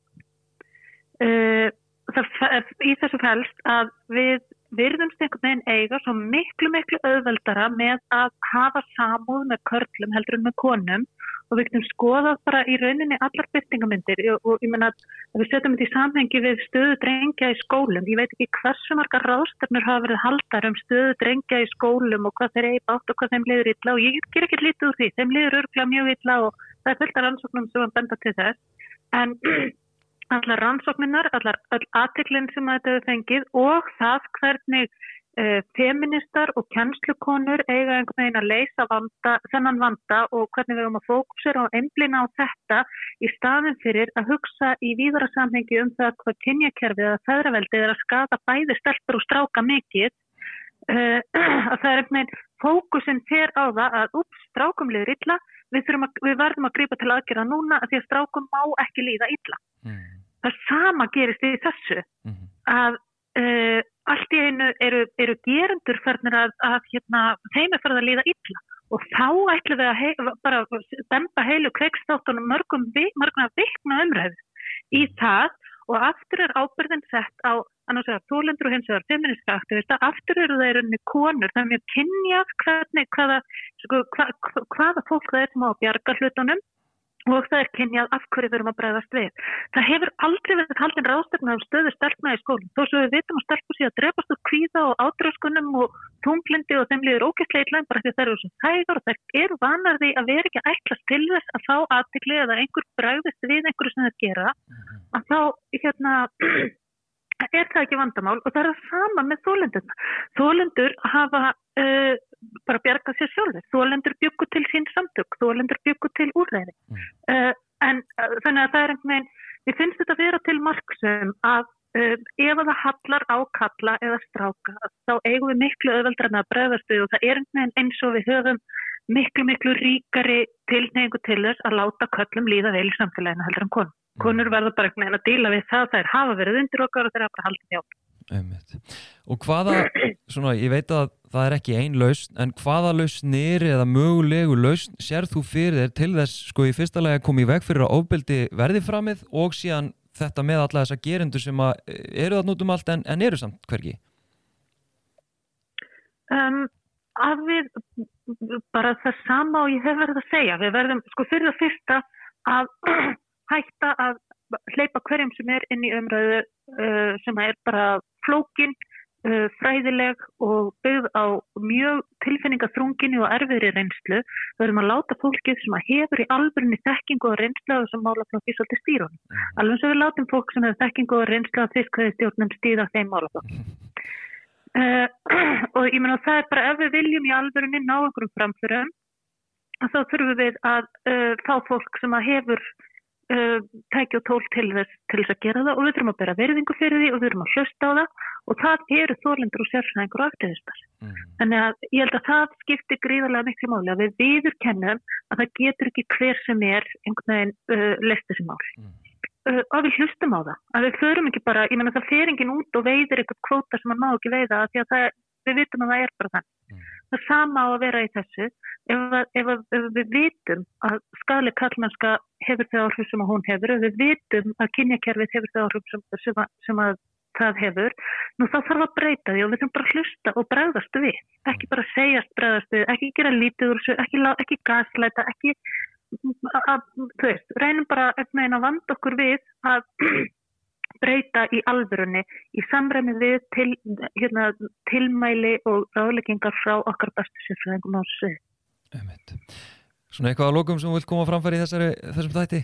Uh, í þessu felst að við virðumst einhvern veginn eiga svo miklu, miklu auðveldara með að hafa samúð með körlum heldur en með konum og við getum skoðað bara í rauninni allar byrtingamindir og, og ég menna að við setjum þetta í samhengi við stöðu drengja í skólum. Ég veit ekki hversu margar ráðstefnur hafa verið haldar um stöðu drengja í skólum og hvað þeir eigi bátt og hvað þeim liður illa og ég ger ekki lítið úr því. Þeim liður örgla mjög illa og það er fullt af rannsóknum sem að benda til þess. En allar rannsókninar, allar aðtiklinn sem þetta hefur fengið og það hvernig uh, feministar og kjænslukonur eiga einhvern veginn að leysa vanda, þennan vanda og hvernig við höfum að fókusera og einblina á þetta í staðin fyrir að hugsa í víðara samhengi um það hvað kynjakerfið eða feðraveldið er að skada bæði stelpur og stráka mikið uh, að það er einhvern veginn fókusin fer á það að ups, strákum liður illa við, að, við verðum að grípa til aðgerða núna því að strákum má ekki líða illa Mm. Það sama gerist í þessu Mm. að uh, allt í einu eru, eru gerendur færnir að, að hérna, þeim er fyrir að líða illa. Og þá ætlum við að hei, bara dempa heilu kveikstáttunum mörgum, vi- mörgum að vikna umræðu í það. Og aftur er ábyrðin sett á tólendur og hins vegar feministka aktivista, aftur eru það í rauninni konur, er mjög kynjað hvernig, hvaða, sko, hva, hva- hvaða fólk það er sem á að bjarga hlutunum og það er kynjað af hverju við erum að bregðast við. Það hefur aldrei verið haldin ráðstöfna um stöðu stelpna í skólum. Þó svo við vitum að stelpur sé að drefast úr kvíða og átröskunum og tunglindi og þeim liður ógæslega illa bara því að þær eru svo þægar og þær eru vanar því að vera ekki ætlast til þess að fá aðtikli eða einhver bregðist við einhverju sem þeir gera að þá hérna er það ekki vandamál og það er það sama með þólendur. Þólendur hafa uh, bara bjargað sér sjálfur. Þólendur byggu til sín samtök, þólendur byggu til úrræði. Mm. Uh, en uh, þannig að það er einhvern veginn, Ég finnst þetta vera til marksum að ef það hallar á kalla eða stráka þá eigum við miklu auðveldra með að bregðast við og það er einhvern veginn eins og við höfum miklu, miklu ríkari tilneyingu til þess að láta köllum líða vel í samfélaginu heldur en konur. Konur verður bara einhvern veginn að díla við það, þær hafa verið undir okkar og þeir hafa bara haldið hjá. Einmitt. Og hvaða, svona, ég veit að það er ekki ein lausn, en hvaða lausnir eða mögulegu lausn sér þú fyrir þér til þess, sko, í fyrsta lega komið í veg fyrir að ofbeldi verði framið og síðan þetta með alla þessa gerindur sem að eru það nútum allt en, en eru samt hverki? Um, að við bara það sama og ég hef verið að segja við verðum sko fyrir það fyrsta að hætta að hleypa hverjum sem er inn í umræðu uh, sem er bara flókin uh, fræðileg og byggð á mjög tilfinningaþrunginu og erfiðri reynslu. Við verðum að láta fólkið sem að hefur í alvörunni þekkingu og reynslu á þessum málaflokki svolítið stýrun alveg sem við látum fólk sem hefur þekkingu og reynslu á fiskveði stjórnum stýða þeim málaflokki. Uh, og ég menna það er bara ef við viljum í alvörunni ná einhverjum framförum þá þurfum við að uh, fá fólk sem að hefur tæki og tól til þess, til þess að gera það og við þurfum að bera verðingu fyrir því og við þurfum að hlusta á það og það eru þorlendur og sérfræðingur og aktivistar. Mm. Þannig að ég held að það skiptir gríðarlega miklu máli að við viðurkennum að það getur ekki hver sem er einhvern veginn leist þessi mál. Mm að við hlustum á það, að við förum ekki bara, ég menna það fer enginn út og veiðir eitthvað kvóta sem maður má ekki veiða því að það, við vitum að það er bara þann. Mm. Það sama á að vera í þessu, ef, ef, ef við vitum að skadleg kallmennska hefur þau áhrif sem að hún hefur, ef við vitum að kynjakerfið hefur þau áhrif sem, sem, að, sem að það hefur, nú þá þarf að breyta því og við þurfum bara að hlusta og bregðast við, ekki bara segjast bregðast við, ekki gera lítið úr þessu, ekki, ekki gasleita, ekki að, þú veist, reynum bara að vanda okkur við að breyta í alvörunni í samræmi við til, hérna, tilmæli og ráðleggingar frá okkar bestu sérfræðingum á þessu. Svona eitthvað að lókum sem þú vilt koma framfæri í þessari, þessum þætti?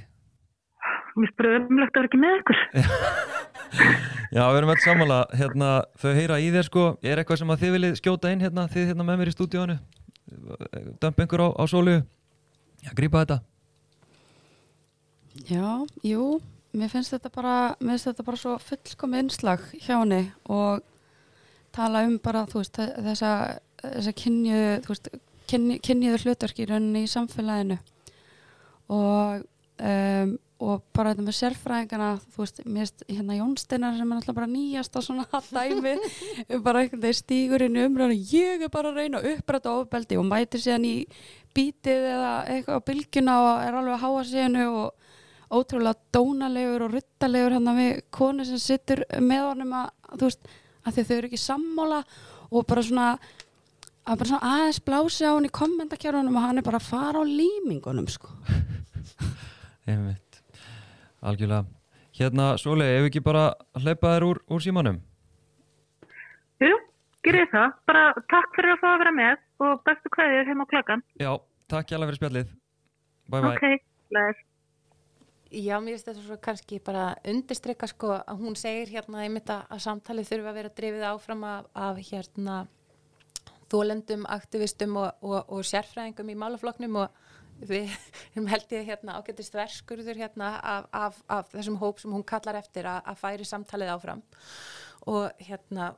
Mér spyrir umlegt að vera ekki með ykkur. Já, við erum alltaf sammála. Hérna, þau heyra í þér sko, er eitthvað sem að þið viljið skjóta inn hérna, þið hérna með mér í stúdíónu? Dömp einhver á, á sóliu? Já, grípa þetta. Já, jú, mér finnst þetta bara, finnst þetta bara svo fullkomið innslag hjá henni og tala um bara, veist, þessa, þessa kynju, kynniðu hlutverk í rauninni í samfélaginu. Og, um, og bara þetta með sérfræðingana, þú veist, mér finnst hérna Jónsteinar sem er alltaf bara nýjast á svona dæmi, bara einhvern veginn stígur inn um umræðinu, ég er bara að reyna að uppræta ofbeldi og mætir síðan í bítið eða eitthvað á bylgjuna og er alveg að háa síðanu og ótrúlega dónalegur og ruttalegur hann við konu sem sittur með honum að, þú veist, að þau eru ekki sammála og bara svona að bara svona aðeins blási á hann í kommentarkjörunum og hann er bara að fara á límingunum sko. Einmitt, algjörlega. Hérna, Sóli, ef ekki bara hleypa þér úr, úr símanum? Jú, gerir það. Bara takk fyrir að fá að vera með og bestu kvæðið heim á klakkan Já, takk hjálpa fyrir spjallið. Bye bye. Ok, leður Já, mér finnst þetta svo kannski bara undirstryka sko að hún segir hérna einmitt að samtalið þurfa að vera drifið áfram af, af hérna þólendum, aktivistum og, og, og sérfræðingum í málafloknum og við held ég hérna ágættist verskurður hérna af, af, af þessum hóp sem hún kallar eftir að, að færi samtalið áfram. Og hérna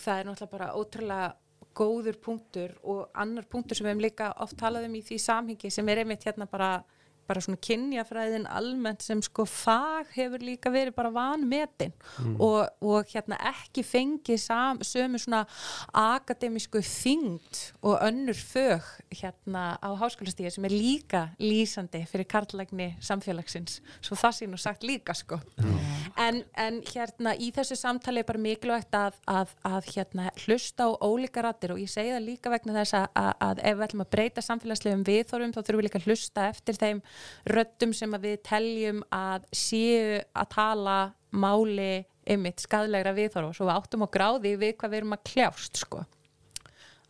það er náttúrulega bara ótrúlega góður punktur og annar punktur sem við hefum líka oft talað um í því samhengi sem er einmitt hérna bara bara svona kynjafræðin almennt sem sko fag hefur líka verið bara vanmetin mm. og, og hérna ekki fengið sam, sömu svona akademísku þyngd og önnur fög hérna á háskólastíði sem er líka lýsandi fyrir karlægni samfélagsins, svo það sé nú sagt líka sko mm. en, en hérna í þessu samtali er bara mikilvægt að, að, að hérna hlusta á ólíka rattir og ég segi það líka vegna þess að, að ef við ætlum að breyta samfélagslegum viðþórum þá þurfum við líka að hlusta eftir þeim röttum sem við teljum að séu að tala máli ymitt skadlegra viðþorfa og svo við áttum á gráði við hvað við erum að kljást sko.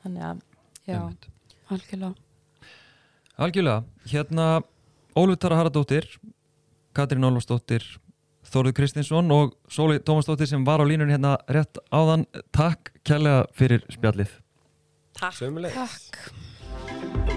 þannig að já, algjörlega. Algjörlega, hérna Ólfur Tara Haradóttir Katrín Ólfsdóttir Þóruð Kristinsson og Sóli Tómasdóttir sem var á línun hérna rétt áðan. Takk kærlega fyrir spjallið. Takk, Takk.